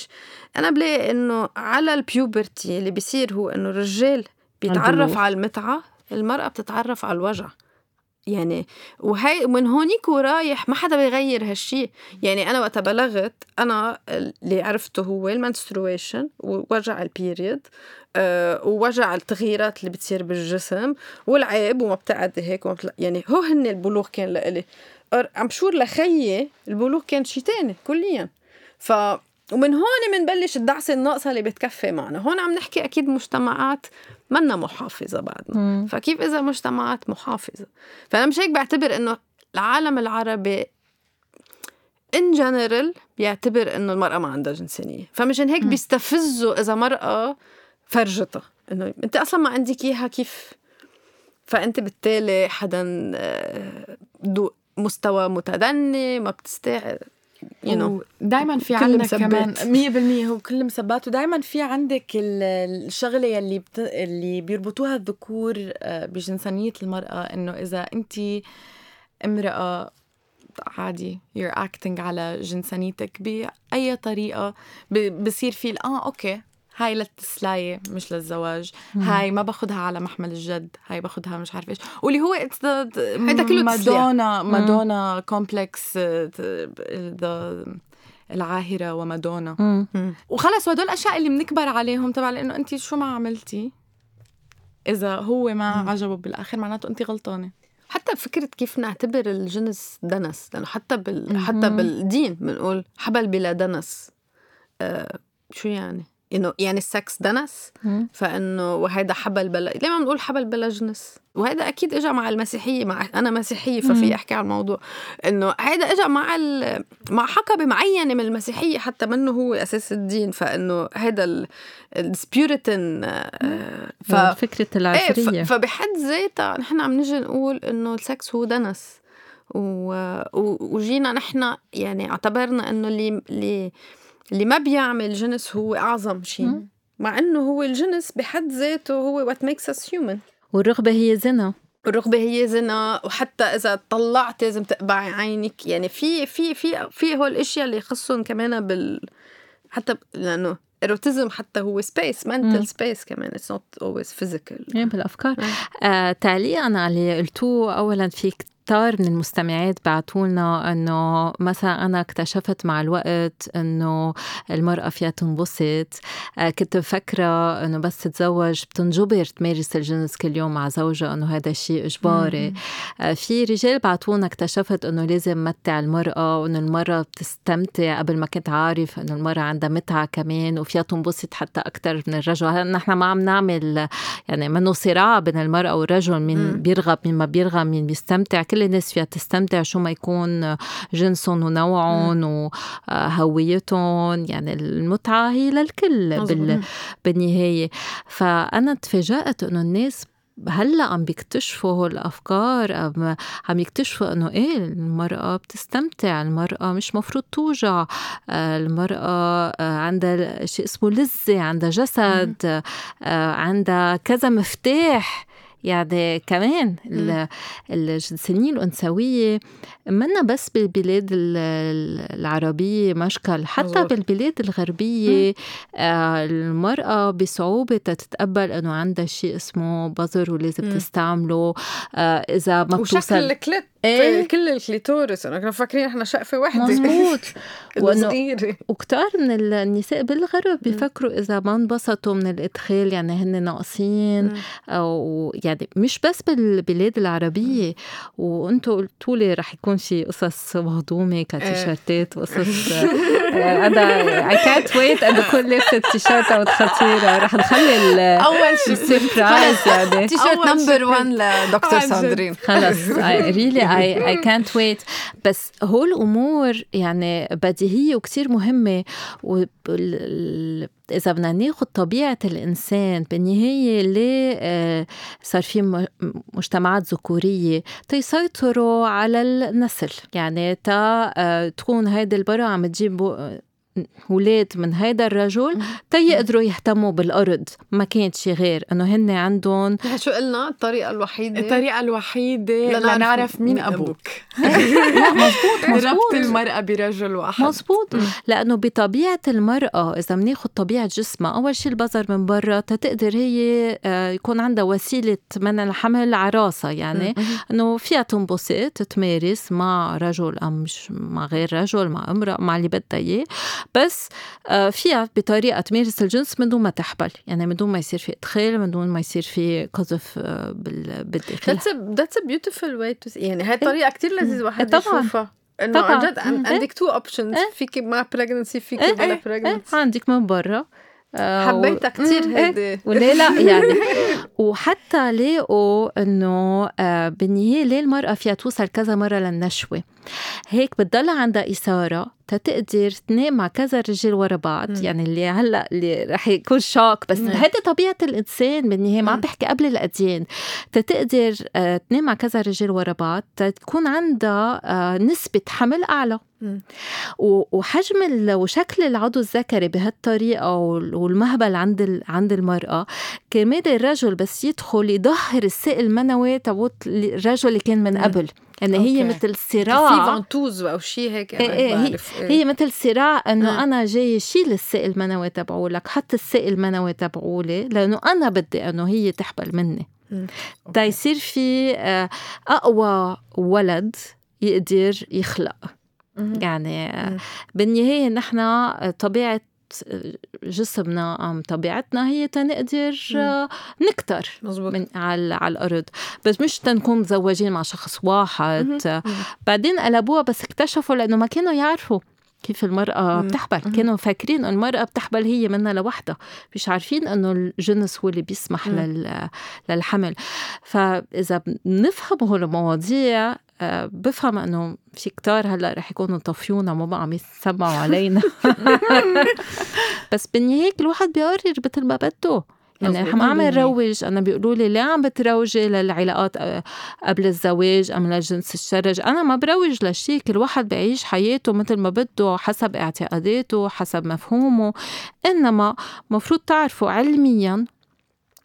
أنا بلاقي إنه على ال puberty اللي بيصير هو إنه الرجال بيتعرف على المتعة المرأة بتتعرف على الوجع. يعني وهي من هونيك ورايح ما حدا بيغير هالشي. يعني أنا وقت بلغت أنا اللي عرفته هو ال menstruation ووجع ال period أه ووجع التغييرات اللي بتصير بالجسم والعيب وما بتعدي هيك وما يعني هو هن البلوغ كان لإلي. I'm sure لخيي البلوغ كان شي تاني كليا. ف ومن هون بنبلش الدعسة الناقصة اللي بتكفي معنا. هون عم نحكي أكيد مجتمعات منا محافظة بعدنا. فكيف إذا مجتمعات محافظة؟ فأنا مش هيك بعتبر إنه العالم العربي in general بيعتبر إنه المرأة ما عندها جنسانيه فمشان هيك بيستفزوا إذا مرأة فرجتها. إنه أنت أصلا ما عندك إياها كيف؟ فأنت بالتالي حدا آه، مستوى متدني ما بتستاهل. You know. دائما في عندك كمان 100% هو كل مسبات ودائما في عندك الشغلة يلي بت... اللي بيربطوها الذكور آه، بجنسانية المرأة إنه إذا أنت امرأة عادي you're acting على جنسانيتك بأي طريقة بصير في آه okay. هاي للتسلاية مش للزواج. مم. هاي ما باخدها على محمل الجد هاي باخدها مش عارف إيش. واللي هو هيدا كله Madonna Madonna complex العاهرة ومادونا. وخلص وهدول الأشياء اللي بنكبر عليهم تبع لأنه انت شو ما عملتي؟ إذا هو ما مم. عجبه بالآخر معناته انت غلطانة. حتى فكرة كيف نعتبر الجنس دنس. لأنه حتى بال... حتى بالدين بنقول حبل بلا دنس. آه شو يعني؟ إنه يعني السكس دنس فإنه وهيدا حبل بلا ليه ما بنقول حبل بلا جنس وهذا أكيد اجى مع المسيحية مع أنا مسيحية ففي أحكي على الموضوع. إنه هيدا اجى مع ال... مع حقبه معينة من المسيحية حتى منه هو أساس الدين فإنه هذا ال puritan آه، ف... فكره العشرية. إيه فبحد ذاتها نحن عم نجي نقول إنه السكس هو دنس. و... وجينا نحن يعني اعتبرنا إنه اللي اللي اللي ما بيعمل جنس هو أعظم شيء. مع إنه هو الجنس بحد ذاته هو what makes us human. والرغبة هي زنا. الرغبة هي زنا وحتى إذا طلعت لازم تقبعي عينك. يعني في في في في هول الأشياء اللي يخصهم كمان بال حتى لأنه erotism حتى هو space mental space كمان. it's not always physical يعني بالأفكار. آه تعليقا على اللي قلتوه اولا في كتار من المستمعات بعثوا لنا إنه مثلا أنا اكتشفت مع الوقت إنه المرأة فيها تنبسط. آه، كنت مفكرة إنه بس تتزوج بتنجبر تمارس الجنس كل يوم مع زوجها إنه هذا شيء إجباري. آه، في رجال بعثوا لنا اكتشفت إنه لازم متع المرأة وإنه المرأة بتستمتع قبل ما كنت عارف إنه المرأة عندها متعة كمان وفيها تنبسط حتى أكثر من الرجل. نحن ما عم نعمل يعني منه صراع بين المرأة والرجل؟ مين بيرغب مين ما بيرغب مين بيستمتع كل الناس فيها تستمتع شو ما يكون جنسهم ونوعهم وهويتهم يعني المتعة هي للكل بال... بالنهاية. فأنا تفاجأت إنه الناس هلأ عم بيكتشفوا هول الافكار عم يكتشفوا إنه إيه المرأة بتستمتع المرأة مش مفروض توجع المرأة عندها شيء اسمه لذة عندها جسد عندها كذا مفتاح. يعني كمان الجنسانية الأنثوية منا بس بالبلاد العربية مشكل حتى مزور. بالبلاد الغربية آه المرأة بصعوبة تتقبل أنه عندها شيء اسمه بظر ولازم مم. تستعمله آه إذا ما بتوصل وشكل ال clit إيه. كل ال clitoris. أنا كنا فاكرين إحنا شقفة وحده مزبوط وإنه وكتار من النساء بالغرب بيفكروا إذا ما انبسطوا من الإدخال يعني هن ناقصين أو يعني مش بس بالبلاد العربية. وأنتم قلتوا لي رح يكون في قصص مهضومة كتيشيرتات وقصص أنا اي كانت ويت انه كل لابسة تيشيرت خطيره رح نخلي أول شيء surprise يعني. T-shirt number 1 لدكتور ساندرين. خلص. ريلي اي اي كانت ويت بس هول الأمور يعني بديهية وكثير مهمة. إذا بدنا ناخذ طبيعة الإنسان بالنهاية ليه آه، صار في مجتمعات ذكورية تيسيطروا على النسل. يعني تا آه، تكون هيدي البرة عم تجيب ولاد من هيدا الرجل تيقدروا يهتموا بالأرض. ما كانت شي غير إنه هن عندهم شو قلنا؟ الطريقة الوحيدة. الطريقة الوحيدة لنعرف مين, أبوك. مزبوط المرأة برجل واحد. مزبوط. لأنه بطبيعة المرأة إذا بناخذ طبيعة جسمها أول شيء البظر من برا تتقدر هي آه، يكون عندها وسيلة من الحمل على راسها. يعني إنه فيها تنبسط تمارس مع رجل أم مع غير رجل مع امرأة مع اللي بدها إياه. بس آه، فيها بطريقة تمارس الجنس من دون ما تحبل. يعني من دون ما يصير في إدخال من دون ما يصير في قذف آه، بالداخل. That's a beautiful way to يعني هاي الطريقة كثير لذيذه واحد يشوفها. إنه عن جد عندك two options فيك مع pregnancy فيك بلا بريجنسي عندك من برا. آه، حبيتها كثير هيدي. وليه لا يعني. وحتى لاقوا إنه بالنهاية ليه المرأة فيها توصل كذا مرة للنشوة؟ هيك بتضل عندها إثارة تتقدر تنام مع كذا رجال ورا بعض. م. يعني اللي هلأ اللي رح يكون shock بس هيدي طبيعة الإنسان بالنهايه ما عم بحكي قبل الاديان تتقدر آه، تنام مع كذا رجال ورا بعض تكون عندها آه، نسبة حمل أعلى. وحجم وشكل العضو الذكري بهالطريقة والمهبل عند عند المرأة. كمان الرجل بس يدخل يظهر السائل المنوي تبوت الرجل اللي كان من قبل. يعني أوكي. هي مثل صراع. في فانتوز أو شيء هيك. إيه إيه هي, إيه. هي مثل صراع إنه آه. أنا جاي شيل السائل المنوي تبعولك حط السائل المنوي تبعولي لأنه أنا بدي إنه هي تحبل مني. تا يصير في آه، أقوى ولد يقدر يخلق. يعني بالنهاية نحن طبيعة جسمنا ام طبيعتنا هي تنقدر نكتر مزبوط. من على, على الأرض. بس مش تنكون مزوجين مع شخص واحد. بعدين قلبوها بس اكتشفوا لأنه ما كانوا يعرفوا كيف المرأة بتحبل. كانوا فاكرين المرأة بتحبل هي منها لوحدها. مش عارفين أنه الجنس هو اللي بيسمح لل... للحمل. فإذا بنفهم هول المواضيع آه، بفهم إنه في كتار هلأ رح يكونوا طفيونا ما بقى عم يسمعوا علينا. بس بالنهايه كل واحد بيقرر مثل ما بده. يعني ما عم نروج أنا بيقولوا لي ليه عم بتروجي للعلاقات قبل الزواج أم للجنس الشرج؟ أنا ما بروج لشيء كل واحد بعيش حياته مثل ما بده حسب اعتقاداته حسب مفهومه. إنما مفروض تعرفوا علميا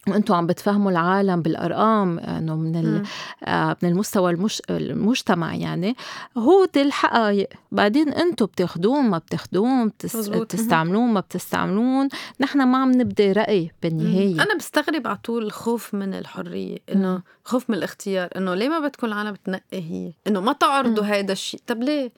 وأنتم عم بتفهموا العالم بالأرقام انه من آه من المستوى المش... المجتمع يعني. هو دي الحقائق. بعدين أنتم بتاخذون ما بتاخذون بتس... بتستعملون ما بتستعملون. نحن ما عم نبدي رأي بالنهاية. أنا بستغرب على طول الخوف من الحرية إنه خوف من الاختيار إنه ليه ما بتكون العالم تنقي هي؟ إنه ما تعرضوا هذا الشيء طب ليه؟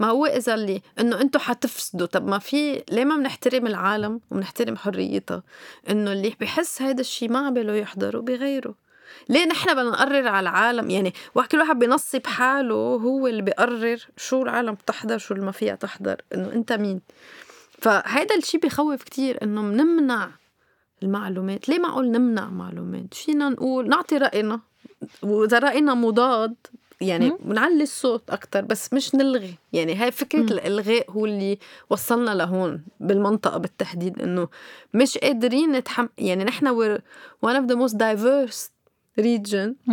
ما هو إذا اللي إنه أنتم حتفسدوا. طب ما في ليه ما بنحترم العالم وبنحترم حريتها؟ إنه اللي بحس هيدا الشيء ما عباله يحضره بغيره. ليه نحن بدنا نقرر على العالم؟ يعني واحد كل واحد بنصب حاله هو اللي بيقرر شو العالم بتحضر شو اللي ما فيها تحضر. إنه أنت مين؟ فهيدا الشيء بخوف كتير إنه بنمنع المعلومات. ليه معقول نمنع معلومات؟ فينا نقول نعطي رأينا. وإذا رأينا مضاد يعني بنعلي الصوت أكثر بس مش نلغي. يعني هاي فكرة مم. الإلغاء هو اللي وصلنا لهون بالمنطقة بالتحديد إنه مش قادرين نتحم يعني نحن we're one of the most diverse region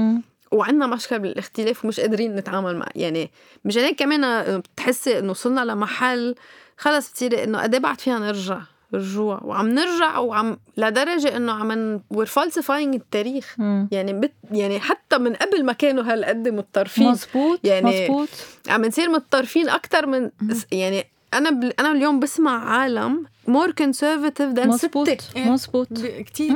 وعندنا مشكلة بالاختلاف ومش قادرين نتعامل مع يعني مشان هيك كمان بتحسي إنه وصلنا لمحل خلص بتصيري إنه قد إيه بعد فينا نرجع. رجوع. وعم نرجع وعم لدرجة إنه عم we're falsifying التاريخ. مم. يعني بت يعني حتى من قبل ما كانوا هالقد متطرفين مزبوط يعني مزبوط عم نصير متطرفين أكثر من مم. يعني أنا بل أنا اليوم بسمع عالم more conservative than مزبوط مزبوط كثير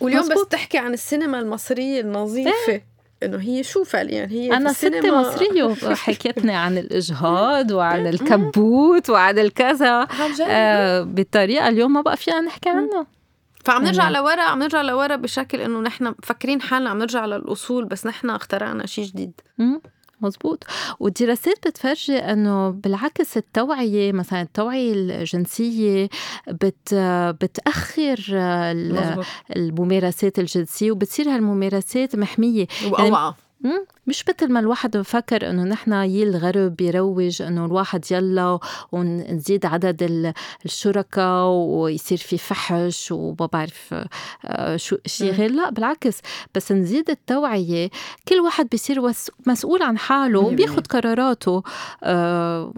واليوم مزبوط. بس تحكي عن السينما المصرية النظيفة. إيه. إنه هي شو فعليا؟ هي أنا ستي مصرية وحكيتني عن الإجهاض وعن الكبوت وعن الكذا. آه بطريقه اليوم ما بقى فينا نحكي عنه. فعم نرجع لورا عم نرجع لورا بشكل إنه نحن مفكرين حالنا عم نرجع للأصول بس نحن اخترعنا شيء جديد. مزبوط والدراسات بتفرجي إنه بالعكس التوعية مثلا التوعية الجنسية بت بتأخر الممارسات الجنسية وبتصير هالممارسات محمية. وأوعى. يعني مش مثل ما الواحد بفكر إنه نحن يي الغرب بيروج إنه الواحد يلا ونزيد عدد الشركاء ويصير في فحش وما بعرف آه، شو شيء غير. لا بالعكس. بس نزيد التوعية. كل واحد بيصير مسؤول عن حاله وبياخذ قراراته آه،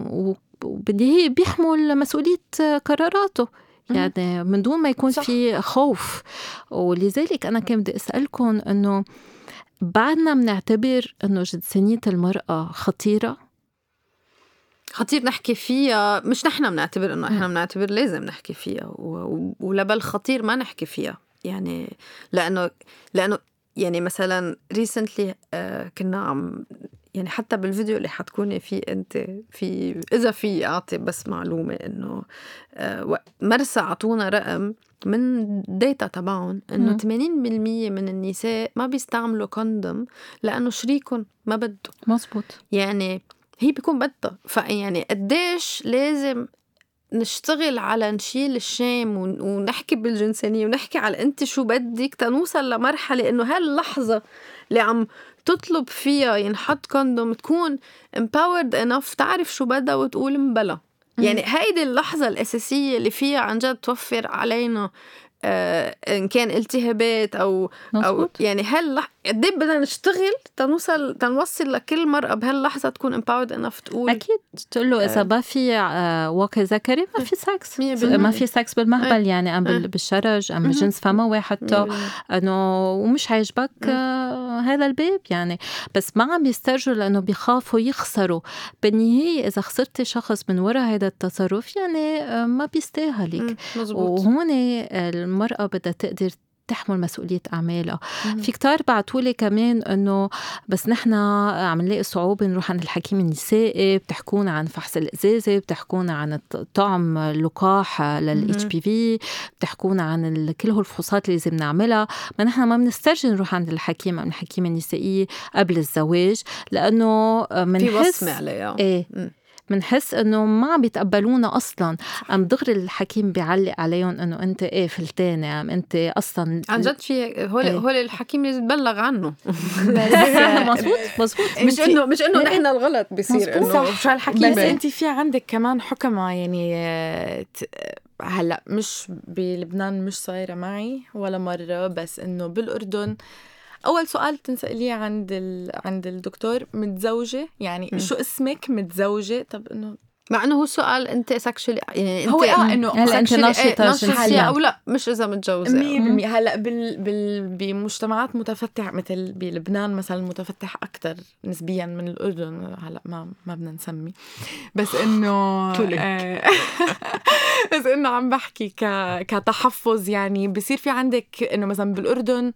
وبدي هي بيحمل مسؤولية قراراته. يعني من دون ما يكون صح. في خوف. ولذلك أنا كان بدي اسالكم إنه بعدنا بنعتبر إنه جنسانية المرأة خطيرة؟ خطير نحكي فيها مش نحن بنعتبر إنه إحنا بنعتبر لازم نحكي فيها ولبل خطير ما نحكي فيها. يعني لأنه لأنه يعني مثلا recently آه، كنا عم يعني حتى بالفيديو اللي حتكوني فيه انت في إذا في أعطي بس معلومة إنه آه، مرسى أعطونا رقم من data تبعهم إنه 80% من النساء ما بيستعملوا condom لأنه شريكهم ما بده مزبوط يعني هي بيكون بدها. فيعني قديش لازم نشتغل على نشيل ال shame ونحكي بالجنسانية ونحكي على أنت شو بدك تنوصل لمرحلة إنه هاللحظة اللي عم تطلب فيها ينحط condom تكون empowered enough تعرف شو بدها وتقول مبلا يعني هيدي اللحظة الأساسية اللي فيها عن جد توفر علينا إن كان التهابات أو مزبوط. أو يعني هل قد إيه بدنا نشتغل؟ تنوصل تنوصل لكل مرأة بهاللحظة تكون empowered enough تقول أكيد. تقول له إذا ما في آه واقي ذكري ما في سكس ما في سكس بالمهبل يعني أم بالشرج أم بجنس فموي حتى إنه ومش عاجبك آه هذا الباب يعني. بس ما عم يسترجوا لأنه بيخافوا يخسروا. بالنهاية إذا خسرتي شخص من وراء هذا التصرف يعني آه ما بيستاهلك. وهون المرأة بدها تقدر تحمل مسؤولية أعمالها. في كتار بعتولي كمان أنه بس نحن عم نلاقي صعوبة نروح عند الحكيم النسائي بتحكونا عن فحص الإزازة بتحكونا عن طعم اللقاح للاتش بي في بتحكونا عن كل الفحوصات اللي لازم نعملها. ما نحن ما بنسترجي نروح عند الحكيم أو الحكيمة النسائية قبل الزواج لأنه منحس في وصمة عليها. إيه. بنحس إنه ما عم بيتقبلونا أصلا. أم دغري الحكيم بيعلق عليهم إنه أنت إيه فلتانه أم أنت أصلا عن جد في هول إيه. هول الحكيم لازم تبلغ عنه. مزبوط مزبوط مش انه مش إنه نحن الغلط بصير إنه شو الحكيم بس أنت في عندك كمان حكمة يعني هلأ مش بلبنان مش صايرة معي ولا مرة بس إنه بالأردن أول سؤال تنسأليه عند ال... عند الدكتور متزوجة؟ يعني م. شو اسمك متزوجة؟ طب إنه مع إنه هو سؤال أنت سكشولي يعني أنت هو آه إنه هلا أنت ناشطة ناشطة أو لا. مش إذا متجوزة. 100% هلا بال... بال... بمجتمعات متفتحة مثل بلبنان مثلا متفتح أكثر نسبيا من الأردن. هلا ما ما بدنا نسمي. بس إنه آه بس إنه عم بحكي ك... كتحفظ يعني. بصير في عندك إنه مثلا بالأردن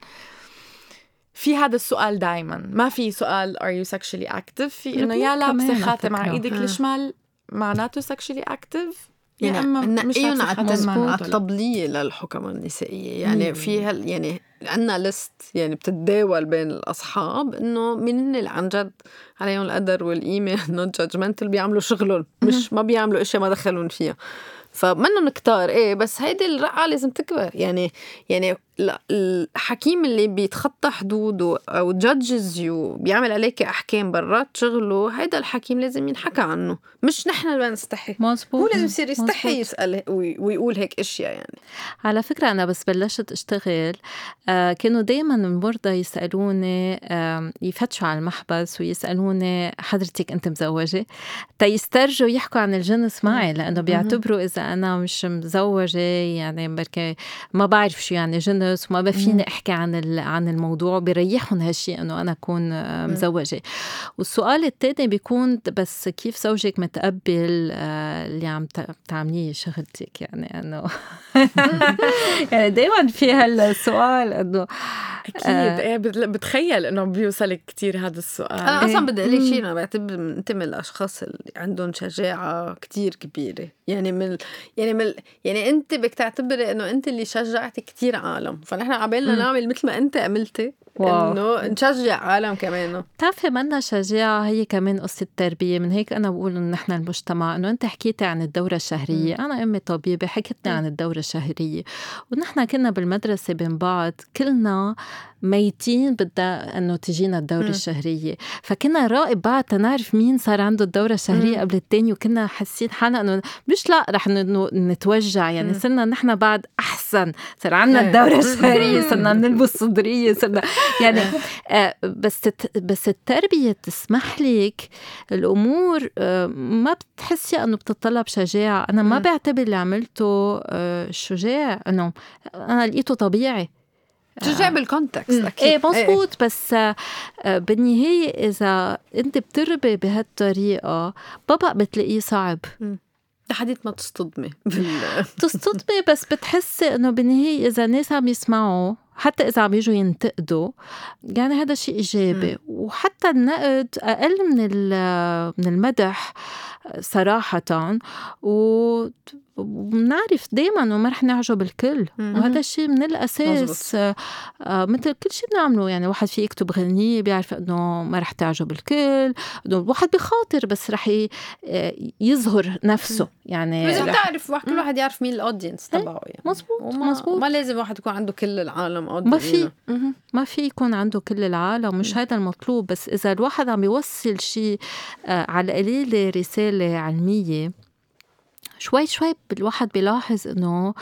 في هذا السؤال دائما ما في سؤال are you sexually active في إنه يا لابسه خاتم على إيدك الشمال معناته sexually active يعني أما مش على الطبلية للحكم النسائية. يعني في هال يعني عندنا ليست يعني بتتداول بين الأصحاب إنه مين اللي عن جد عليهم القدر والقيمه not judgmental بيعملوا شغلهم. مش ما بيعملوا اشياء ما دخلون فيها. فمنهم كتار إيه بس هيدي الرقعة لازم تكبر. يعني يعني الحكيم اللي بيتخطى حدوده أو judges you بيعمل عليك أحكام برات شغله هيدا الحكيم لازم ينحكى عنه. مش نحن اللي نستحي مزبوط هو لازم يصير يستحي يسأل ويقول هيك إشياء يعني. على فكرة أنا بس بلشت أشتغل آه كانوا دائما المرضى يسألوني يفتشوا على المحبس ويسألوني حضرتك أنت مزوجة؟ تيسترجوا يحكوا عن الجنس معي لأنه بيعتبروا إذا أنا مش مزوجة يعني بركي ما بعرف شو يعني جنس الناس وما فيني أحكي عن عن الموضوع بيريحهم هالشيء إنه أنا أكون مزوجة. والسؤال الثاني بيكون بس كيف زوجك متقبل آه، اللي عم تعمليه شغلتك يعني إنه يعني دائما في هالسؤال إنه أكيد. آه. إيه بتخيل إنه بيوصلك كثير هذا السؤال. أنا أصلا إيه. بدي أقول لك شيء أنا بعتبر انت من الاشخاص اللي عندهم شجاعة كثير كبيرة. يعني من يعني من يعني أنت بدك تعتبري إنه أنت اللي شجعتي كثير عالم. فنحن عبالنا نعمل مثل ما أنت عملتي. انه نشجع عالم كمان بتعرفي منا شجاعة هي كمان قصة تربية من هيك أنا بقول إنه نحن المجتمع إنه أنت حكيتي عن الدورة الشهرية م. أنا أمي طبيبة حكتني عن الدورة الشهرية ونحن كنا بالمدرسة بين بعض كلنا ميتين بدها إنه تجينا الدورة م. الشهرية فكنا نراقب بعض تنعرف مين صار عنده الدورة الشهرية م. قبل الثاني وكنا حاسين حالنا إنه مش لا رح نتوجع يعني. صرنا نحن بعد أحسن صار عندنا إيه. الدورة الشهرية صرنا بنلبس صدرية صرنا يعني آه بس بس التربية تسمح لك الأمور آه ما بتحسي إنه بتتطلب شجاعه أنا ما بعتبر اللي عملته آه شجاع. إنه أنا لقيته طبيعي. ترجع بالكونتكست أكيد. إيه مزبوط إيه. بس بالنهاية إذا أنت بتربي بهالطريقة بابا بتلاقيه صعب. لحديت ما تصطدمي تصطدمي بس بتحسي إنه بالنهاية إذا الناس عم يسمعوا حتى إذا عم يجوا ينتقدوا يعني هذا شيء إيجابي. م. وحتى النقد أقل من من المدح صراحة. و وبنعرف دايما إنه ما رح نعجب الكل. وهذا الشيء من الأساس آه مثل كل شيء بنعمله. يعني واحد في يكتب غنية بيعرف إنه ما رح تعجب الكل. إنه الواحد بخاطر بس رح آه، يظهر نفسه. يعني لازم تعرف كل واحد يعرف مين الاودينس إيه، تبعه يعني. مزبوط مزبوط ما لازم واحد يكون عنده كل العالم ما في ما في يكون عنده كل العالم مش هذا المطلوب. بس إذا الواحد عم يوصل شيء آه على القليله رسالة علمية شوي شوي الواحد بيلاحظ إنه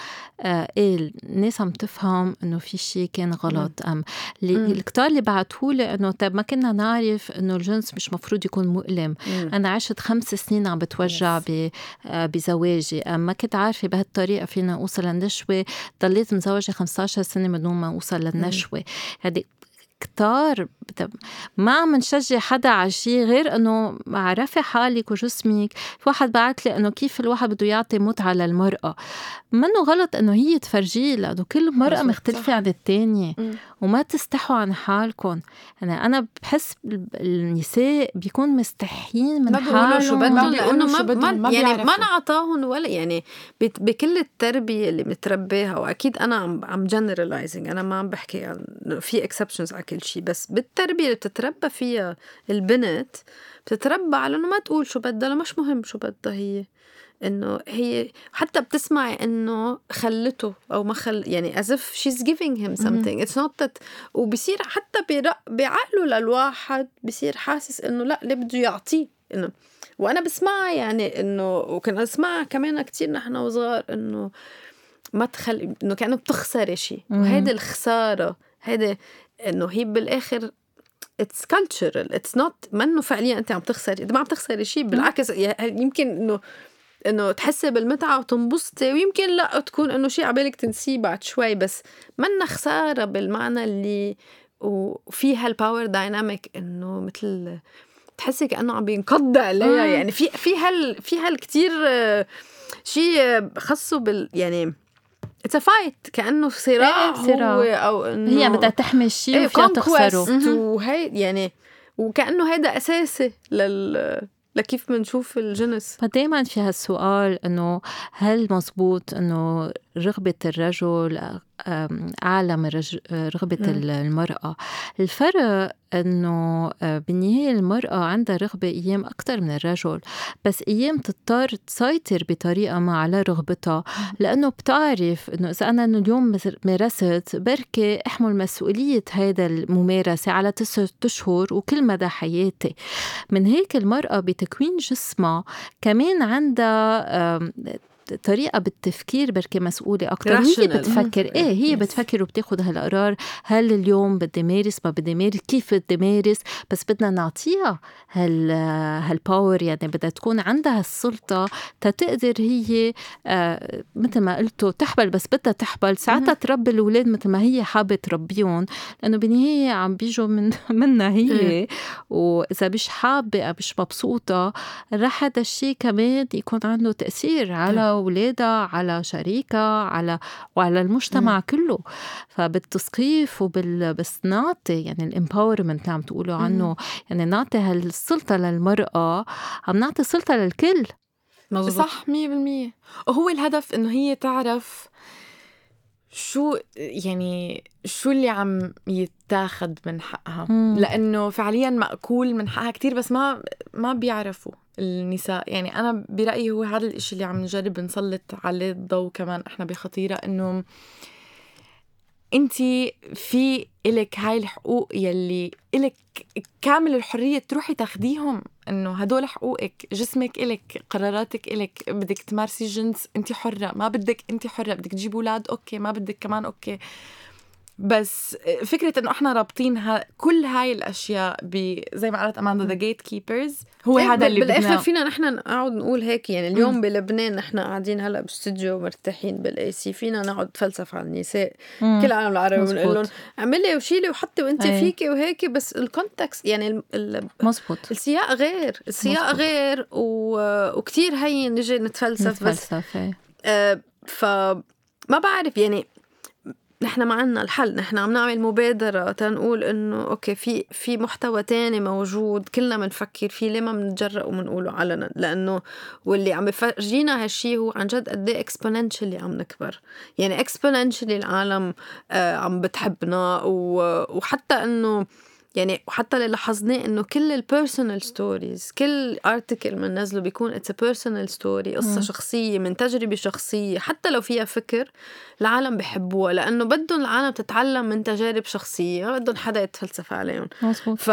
آه إيه الناس عم تفهم إنه في شيء كان غلط. أم الكتار اللي بعتهولي إنه طيب ما كنا نعرف إنه الجنس مش مفروض يكون مؤلم. مم. أنا عشت خمس سنين عم بتوجع آه بزواجي. أم ما كنت عارفة بهالطريقة فينا أوصل للنشوة. ضليت مزوجة 15 سنة من دون ما أوصل للنشوة. هذه كتار. ما عم نشجع حدا على شيء غير إنه عرفي حالك وجسمك؟ في واحد بعت لي إنه كيف الواحد بده يعطي متعه للمراه منه غلط إنه هي تفرجيه لأنه كل مرأة مختلفة عن الثانية وما تستحوا عن حالكم. يعني أنا بحس النساء بيكون مستحيين من حالهم شو بدهم لأنه ما, ما يعني ما نعطاهم ولا يعني بكل التربية اللي متربيها وأكيد أنا عم عم generalizing أنا ما عم بحكي عن في exceptions على كل شيء بس بالتربية اللي بتتربى فيها البنت بتتربى على إنه ما تقول شو بدها مش مهم شو بدها هي. إنه هي حتى بتسمعي إنه خلته أو ما خل يعني as if she's giving him something. It's not that وبصير حتى بعقله للواحد بصير حاسس إنه لأ اللي بده يعطيه؟ إنه وأنا بسمعها يعني إنه وكنا نسمعها كمان كتير نحن وصغار إنه ما تخلي إنه كأنه بتخسري شيء وهيدي الخسارة هيدي إنه هي بالآخر it's cultural it's not منه فعليا أنت عم تخسري ما عم تخسري شيء بالعكس يمكن إنه إنه تحسي بالمتعة وتنبسطي ويمكن لا تكون إنه شيء عبالك تنسيه بعد شوي بس منا خسارة بالمعنى اللي وفي هال power dynamic إنه مثل تحسي كأنه عم بينقض عليها. يعني في في هال في هال كثير شيء خصه بال يعني it's fight كأنه صراع إيه صراع. هو أو إنه هي بدها تحمي شيء إيه وفيها تخسره. وهي يعني وكأنه هيدا أساسي لل لكيف بنشوف الجنس؟ فدايما في هالسؤال إنه هل مزبوط إنه رغبة الرجل أعلى من رغبة المرأة. الفرق أنه آه، بالنهاية المرأة عندها رغبة أيام أكثر من الرجل بس أيام تضطر تسيطر بطريقة ما على رغبتها. لأنه بتعرف أنه إذا أنا اليوم مارست بركي أحمل مسؤولية هذا الممارسة على تسعة أشهر وكل مدى حياتي. من هيك المرأة بتكوين جسمها كمان عندها طريقة بالتفكير بركي مسؤولة أكثر هي بتفكر إيه هي بتفكر وبتاخذ هالقرار. هل اليوم بدي مارس ما بدي مارس كيف بدي مارس؟ بس بدنا نعطيها هال هالباور يعني بدها تكون عندها السلطة تتقدر هي آه مثل ما قلتوا تحبل بس بدها تحبل. ساعتها تربي الأولاد مثل ما هي حابة تربيهم لأنه بالنهاية عم بيجوا من منها هي. وإذا مش حابة أو مش مبسوطة رح هذا الشيء كمان يكون عنده تأثير على أولادها على شريكها على وعلى المجتمع م. كله. فبالتثقيف وبالصناعة يعني الامباورمنت عم تقولوا عنه. يعني نعطي هالسلطة للمرأة عم نعطي سلطة للكل. مزبط. صح 100% وهو الهدف إنه هي تعرف شو يعني شو اللي عم يتاخد من حقها؟ مم. لأنه فعليا مأكول من حقها كتير بس ما ما بيعرفوا النساء. يعني أنا برأيي هو هذا الإشي اللي عم نجرب نسلط عليه الضوء كمان إحنا بخطيرة إنه انت في إلك هاي الحقوق يلي إلك كامل الحرية تروحي تاخديهم. إنه هدول حقوقك جسمك إلك قراراتك إلك بدك تمارسي جنس انت حرة ما بدك انت حرة بدك تجيب أولاد okay ما بدك كمان okay. بس فكرة إنه إحنا رابطين كل هاي الأشياء ب زي ما قالت اماندا the gatekeepers هو إيه هذا اللي بالآخر فينا نحن نقعد نقول هيك يعني اليوم م. بلبنان نحن قاعدين هلأ باستوديو مرتاحين بال AC فينا نقعد نتفلسف على النساء م. كل العالم العربي بنقول لهم اعملي وشيلي وحطي وانت أي. فيكي وهيك بس ال context يعني ال مزبوط السياق غير السياق مزبوط. غير و... وكتير هين نجي نتفلسف, نتفلسف بس إيه. آه فما بعرف يعني نحن ما عنا الحل نحن عم نعمل مبادرة تنقول إنه okay في في محتوى تاني موجود كلنا بنفكر فيه ليه ما بنتجرأ وبنقوله علنا؟ لأنه واللي عم بفرجينا هالشي هو عن جد قد إيه exponentially عم نكبر. يعني exponentially العالم آه عم بتحبنا وحتى إنه يعني وحتى اللي لاحظناه إنه كل ال personal stories كل article بننزله بيكون it's personal story قصة م. شخصية من تجربة شخصية حتى لو فيها فكر العالم بحبوها لأنه بدهم العالم تتعلم من تجارب شخصية بدهم حدا يتفلسف عليهم مزبوط. ف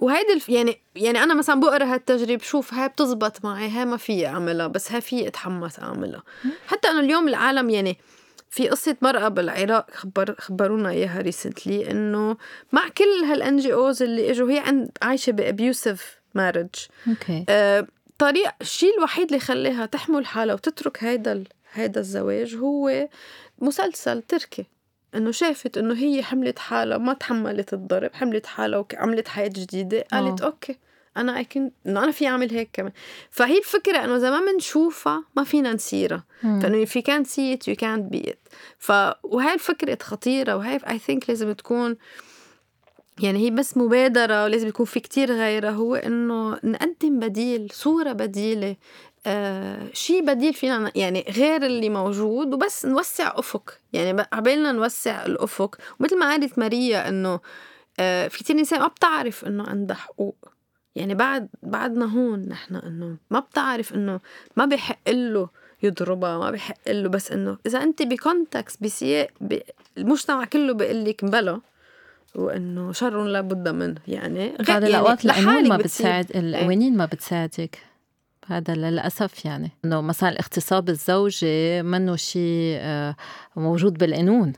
وهيدي الف... يعني يعني أنا مثلا بقرأ هالتجربة بشوف هاي بتزبط معي هاي ما في أعملها بس هاي في أتحمس أعملها حتى إنه اليوم العالم يعني في قصة مرأة بالعراق خبر خبرونا إياها ريسنتلي إنه مع كل هالان جي اوز اللي إجوا هي عند عايشة بأبيوسف مارج أوكي آه طريق الشيء الوحيد اللي خليها تحمل حالها وتترك هيدا. هيدا الزواج هو مسلسل تركي إنه شافت إنه هي حملت حالها ما تحملت الضرب حملت حالها وعملت حياة جديدة قالت أوه. okay أنا I can إنه أنا في أعمل هيك كمان. فهي الفكرة إنه إذا ما بنشوفها ما فينا نسيرها فإنه if you can't see it you can't be it. ف وهي الفكرة خطيرة. وهي I think لازم تكون يعني هي بس مبادرة ولازم يكون في كتير غيرها. هو إنه نقدم بديل صورة بديلة آه شيء بديل فينا يعني غير اللي موجود. وبس نوسع أفق. يعني عبالنا نوسع الأفق. ومثل ما قالت ماريا إنه آه في كتير نساء ما بتعرف إنه عندها حقوق. يعني بعد بعدنا هون نحن إنه ما بتعرف إنه ما بيحق له يضربها ما بيحق له بس إنه إذا أنت بكونتكست بسياق المجتمع كله بيقول لك بلا وإنه شر لا بد منه. يعني هذا يعني الأوقات القانون ما بتساعد إيه. القوانين ما بتساعدك. هذا للأسف يعني. إنه مثلا الاغتصاب الزوجي منه شيء آه، موجود بالقانون.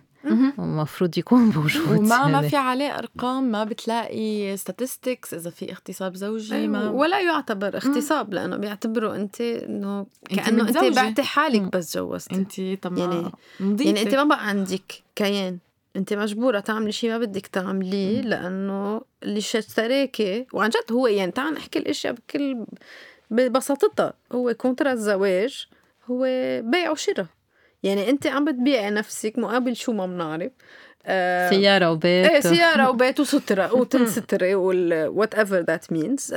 المفروض يكون موجود وما ما في عليه أرقام ما بتلاقي statistics إذا في اغتصاب زوجي أيوة، ما ولا يعتبر اغتصاب لأنه بيعتبروا أنت إنه كأنه أنت بعتي حالك بس جوزتي أنت طبعا يعني يعني أنت ما بقى عندك كيان. أنت مجبورة تعملي شيء ما بدك تعمليه لأنه اللي اشتراكي وعن جد هو يعني تعال نحكي الأشياء بكل ببساطتها. هو كونترا الزواج هو بيع وشراء. يعني أنت عم بتبيعي نفسك مقابل شو ما بنعرف. آه سيارة وبيت إيه سيارة وبيت وسترة وتنستري whatever that means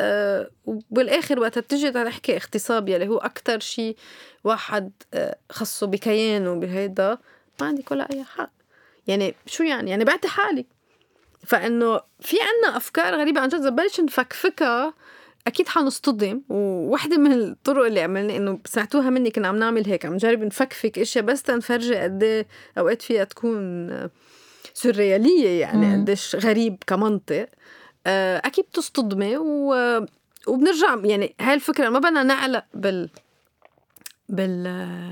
وبالآخر وقت بتجي تحكي اغتصاب يلي هو أكثر شيء واحد آه خصه بكيانه بهيدا ما عندك ولا أي حق. يعني شو يعني؟ يعني بعتي حالك فإنه في عنا أفكار غريبة عن جد. بلش نفكفكها أكيد حنصطدم وواحدة من الطرق اللي عملنا إنه سمعتوها مني كنا عم نعمل هيك عم نجرب نفكفك إشياء بس تنفرجي قد إيه أوقات فيها تكون سريالية يعني قديش غريب كمنطق. آه، أكيد بتصطدمي و... وبنرجع يعني هاي الفكرة ما بدنا نعلق بال بال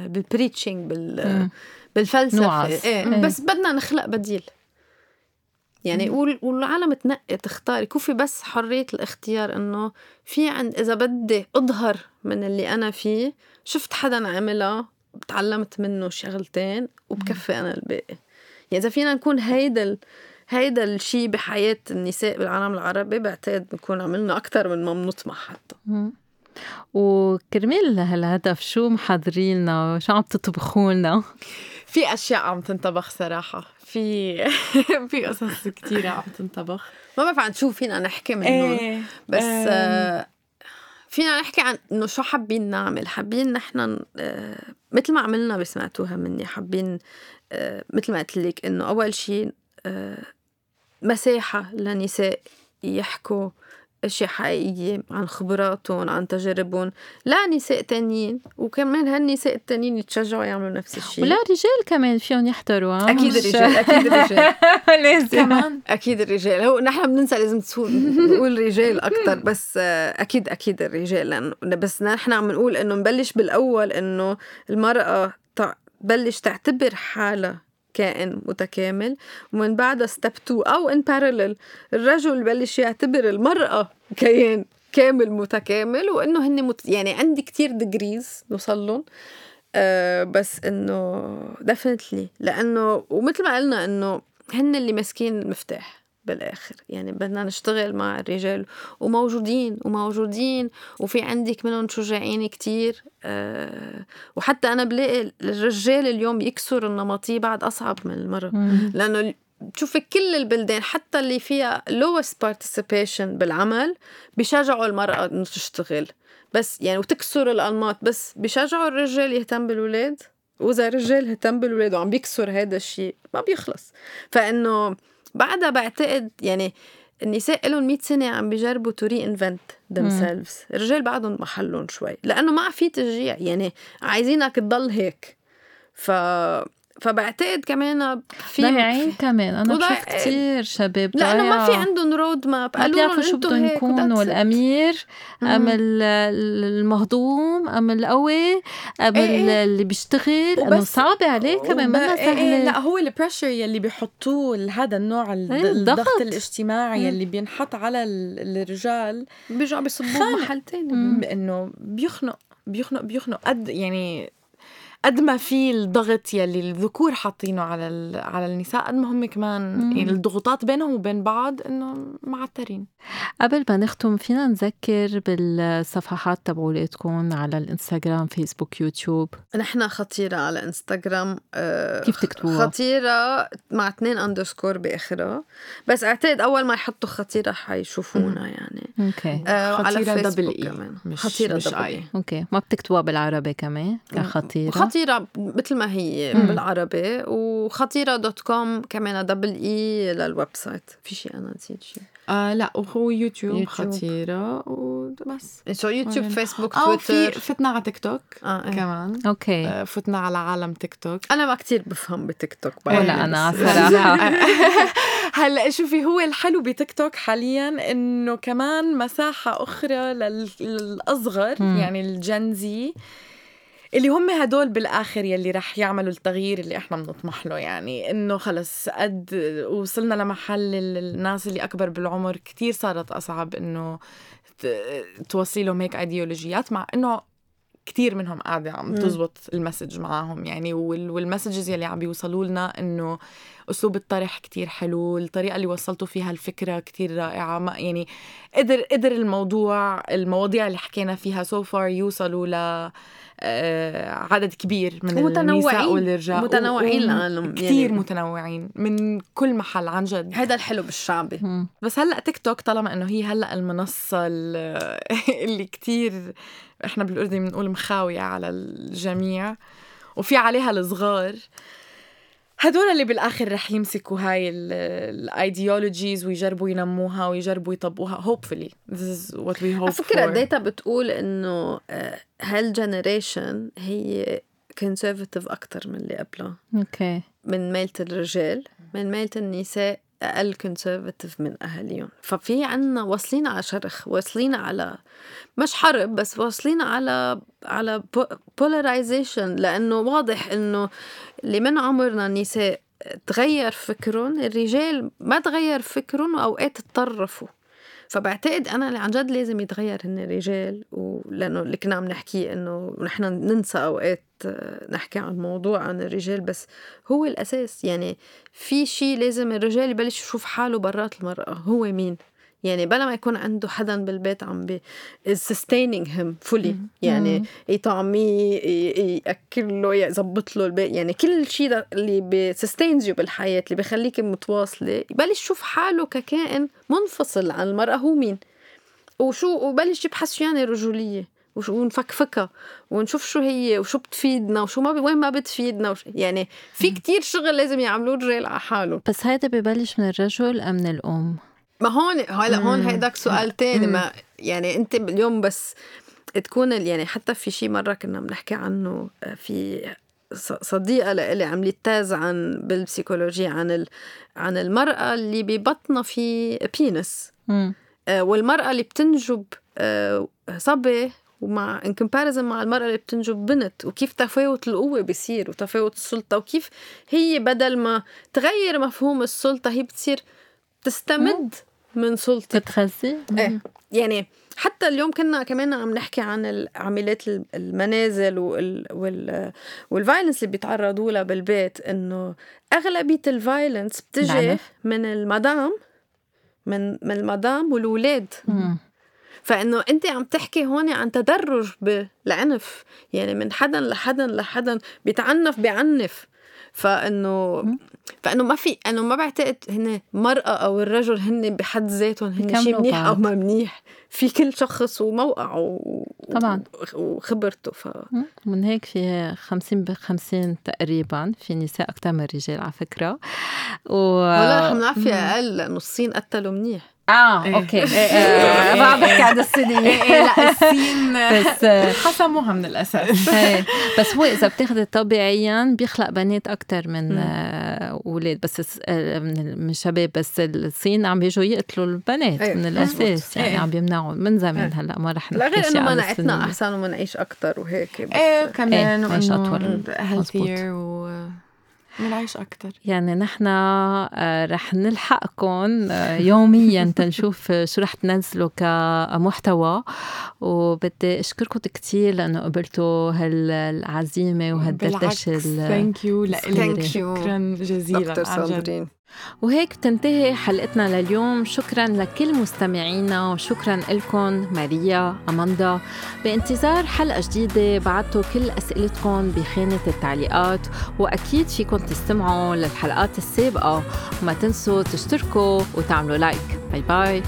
بالبريتشنج بال بالفلسفة. إيه. بس بدنا نخلق بديل. يعني والعالم تنقي تختاري كوفي بس حرية الاختيار إنه في عند إذا بدي أظهر من اللي أنا فيه شفت حدا عملها تعلمت منه شغلتين وبكفي أنا الباقي. يعني إذا فينا نكون هيدا هيدا الشيء بحياة النساء بالعالم العربي بعتقد بنكون عملنا أكثر من ما بنطمح حتى. وكرمال هالهدف شو محضرين شو عم تطبخوا لنا؟ في أشياء عم تنطبخ صراحة. في في قصص كثيره عم تنطبخ. ما بعرف عن شو فينا نحكي منهم إيه بس آه فينا نحكي عن إنه شو حابين نعمل. حابين نحن آه مثل ما عملنا بسمعتوها مني حابين آه مثل ما قلت لك إنه أول شيء مساحة لنساء يحكوا أشياء حقيقية عن خبراتهم عن تجاربهم لا نساء تانيين وكمان هالنساء التانيين يتشجعوا يعملوا نفس الشيء. ولا رجال كمان فيهم يحضروا أكيد الرجال أكيد الرجال. لازم. كمان. أكيد الرجال. هو نحن بننسى لازم نقول رجال أكثر بس أكيد أكيد الرجال لأنه بس نحن عم نقول إنه نبلش بالأول إنه المرأة تبلش تعتبر حالها كائن متكامل. ومن بعدها ستيب 2 أو ان بارلل الرجل بلش يعتبر المرأة كيان كامل متكامل وإنه هن مت... يعني عندي كتير degrees نوصل لهم. أه بس إنه definitely لأنه ومثل ما قلنا إنه هن اللي ماسكين المفتاح. بالآخر. يعني بدنا نشتغل مع الرجال وموجودين وموجودين وفي عندك منهم شجاعين كتير أه وحتى أنا بلاقي الرجال اليوم يكسر النمطية بعد أصعب من المراه لأنه تشوفي كل البلدان حتى اللي فيها lowest participation بالعمل بيشجعوا المرأة إنه تشتغل. بس يعني وتكسر الأنماط. بس بيشجعوا الرجال يهتم بالولاد؟ وإذا الرجال اهتم بالولاد وعم بيكسر هذا الشيء ما بيخلص. فإنه بعدها بعتقد يعني النساء لهم 100 سنة عم بيجربوا to reinvent themselves الرجال بعدهم محلهم شوي لأنه ما في تشجيع يعني عايزينك تضل هيك. ف فبعتقد كمان في ضايعين كمان. أنا بشوف كثير شباب لأنه ما في عندهم road map قالوا لهم شو بدهم يكونوا الأمير أم المهضوم أم القوي أم إيه, إيه. اللي بيشتغل. إنه صعبة عليه كمان ما سهلة. إيه لا هو ال pressure يلي بيحطوه لهذا النوع إيه الضغط الاجتماعي يلي بينحط على الرجال. بيرجعوا بيصبوه محل ثاني إنه بيخنق بيخنق بيخنق. قد يعني قد ما في الضغط يلي الذكور حاطينه على على النساء قد ما هم كمان يعني الضغوطات بينهم وبين بعض إنه معترين. قبل ما نختم فينا نذكر بالصفحات تبعولاتكم على الإنستغرام فيسبوك يوتيوب. نحن خطيرة على إنستغرام آه كيف تكتبوها؟ خطيرة مع اثنين underscore باخرها بس أعتقد أول ما يحطوا خطيرة حيشوفونا يعني. Okay. آه خطيرة على double كمان. مش خطيرة مش double E okay. ما بتكتبوها بالعربي كمان كخطيرة. خطيرة مثل ما هي مم. بالعربي وخطيرة dot com كمان double E لل website. في شيء أنا نسيت شيء آه لا وهو يوتيوب, يوتيوب. خطيرة وبس. so يوتيوب فيسبوك تويتر في فتنا على تيك توك آه إيه. كمان. Okay. آه فتنا على عالم تيك توك أنا ما كتير بفهم بتيك توك ولا أنا صراحة. هلا شوفي هو الحلو بتيك توك حاليا إنه كمان مساحة أخرى للأصغر يعني ال Gen Z اللي هم هدول بالآخر يلي رح يعملوا التغيير اللي إحنا بنطمح له يعني إنه خلص قد وصلنا لمحل الناس اللي أكبر بالعمر كتير صارت أصعب إنه توصي لهم هيك ايديولوجيات مع إنه كتير منهم قاعدة عم تزبط ال message معاهم يعني وال messages يلي عم بيوصلوا لنا إنه أسلوب الطرح كتير حلو الطريقة اللي وصلتوا فيها الفكرة كتير رائعة ما يعني قدر قدر الموضوع المواضيع اللي حكينا فيها سو so فار يوصلوا ل عدد كبير من النساء والرجال. متنوعين العالم كثير يعني. متنوعين من كل محل عن جد. هذا الحلو بالشعبي. بس هلأ تيك توك طالما إنه هي هلأ المنصة اللي كثير إحنا بالأردن بنقول مخاوية على الجميع وفي عليها الصغار. هدول اللي بالآخر رح يمسكوا هاي ال ideologies ويجربوا ينموها ويجربوا يطبقوها. Hopefully. This is what we hope على فكرة ال data بتقول إنه آه، هال generation هي conservative أكثر من اللي قبلها okay من ميلة الرجال من ميلة النساء أقل conservative من أهاليهم. ففي عنا واصلين على شرخ واصلين على مش حرب بس واصلين على على بولاريزيشن لأنه واضح إنه اللي من عمرنا النساء تغير فكرهم الرجال ما تغير فكرهم واوقات تطرفوا. فبعتقد أنا اللي عن جد لازم يتغير هن الرجال ولأنه اللي كنا عم نحكيه إنه نحن ننسى أوقات نحكي عن موضوع عن الرجال بس هو الأساس. يعني في شيء لازم الرجال يبلش يشوف حاله برات المرأة هو مين؟ يعني بلا ما يكون عنده حدا بالبيت عم بي sustaining him fully. يعني يطعميه ياكل له يظبط له البيت. يعني كل شيء اللي ب sustains you بالحياة اللي بخليك متواصلة. يبلش يشوف حاله ككائن منفصل عن المرأة هو مين؟ وشو وبلش يبحث شو يعني رجولية؟ ونفكفكها. ونشوف شو هي وشو بتفيدنا وشو ما وين ما بتفيدنا. وش... يعني في كتير شغل لازم يعملوه الرجال على حاله. بس هيدا ببلش من الرجل أم من الأم؟ ما هون هلا هون هيداك سؤال تاني ما يعني انت اليوم بس تكون يعني حتى في شيء مرة كنا بنحكي عنه آه، في صديقة لإلي عملت thèse عن بالبسيكولوجيا عن ال... عن المرأة اللي ببطنها في penis آه والمرأة اللي بتنجب آه صبي ومع in comparison مع المرأة اللي بتنجب بنت. وكيف تفاوت القوة بيصير وتفاوت السلطة. وكيف هي بدل ما تغير مفهوم السلطة هي بتصير تستمد من سلطة. تتخزي إيه. يعني حتى اليوم كنا كمان عم نحكي عن عاملات المنازل وال وال وال violence اللي بيتعرضوا لها بالبيت إنه أغلبية ال violence بتجي من المدام من من المدام والولاد. فإنه أنت عم تحكي هون عن تدرج بالعنف يعني من حدا لحدا لحدا بيتعنف بعنف. فإنه فإنه ما في إنه ما بعتقد هن المراه أو الرجل هن بحد ذاتهم هن شيء منيح أو ما منيح. في كل شخص وموقعه و... طبعا. وخبرته ف من هيك في 50 ب 50 تقريبا في نساء أكثر من الرجال على فكرة. و ولا رح نعرف أقل لأنه الصين قتلوا منيح. آه إيه. أوكي ما عم بحكي عن السنين إيه، لا السين بس حسموها من الاساس بس هو اذا بتاخذي طبيعيا بيخلق بنات أكثر من أولاد بس من الشباب بس الصين عم بيجوا يقتلوا البنات من الاساس يعني عم بيمنعوا من زمان هلا ما رح نحكي غير انه مناعتنا احسن ومنعيش أكثر وهيك إيه كمان إيه اطول هيلثير و نعيش أكتر. يعني نحن آه، رح نلحقكم آه، يوميا تنشوف شو رح تنزلوا كمحتوى. وبدي أشكركم كثير لأنه قبلتوا هالعزيمة وهالدردشة thank you لك شكرا جزيلا دكتور وهيك بتنتهي حلقتنا لليوم. شكرا لكل مستمعينا وشكرا لكم ماريا أماندا. بانتظار حلقة جديدة بعتوا كل أسئلتكم بخانة التعليقات وأكيد فيكم تستمعوا للحلقات السابقة. وما تنسوا تشتركوا وتعملوا like bye bye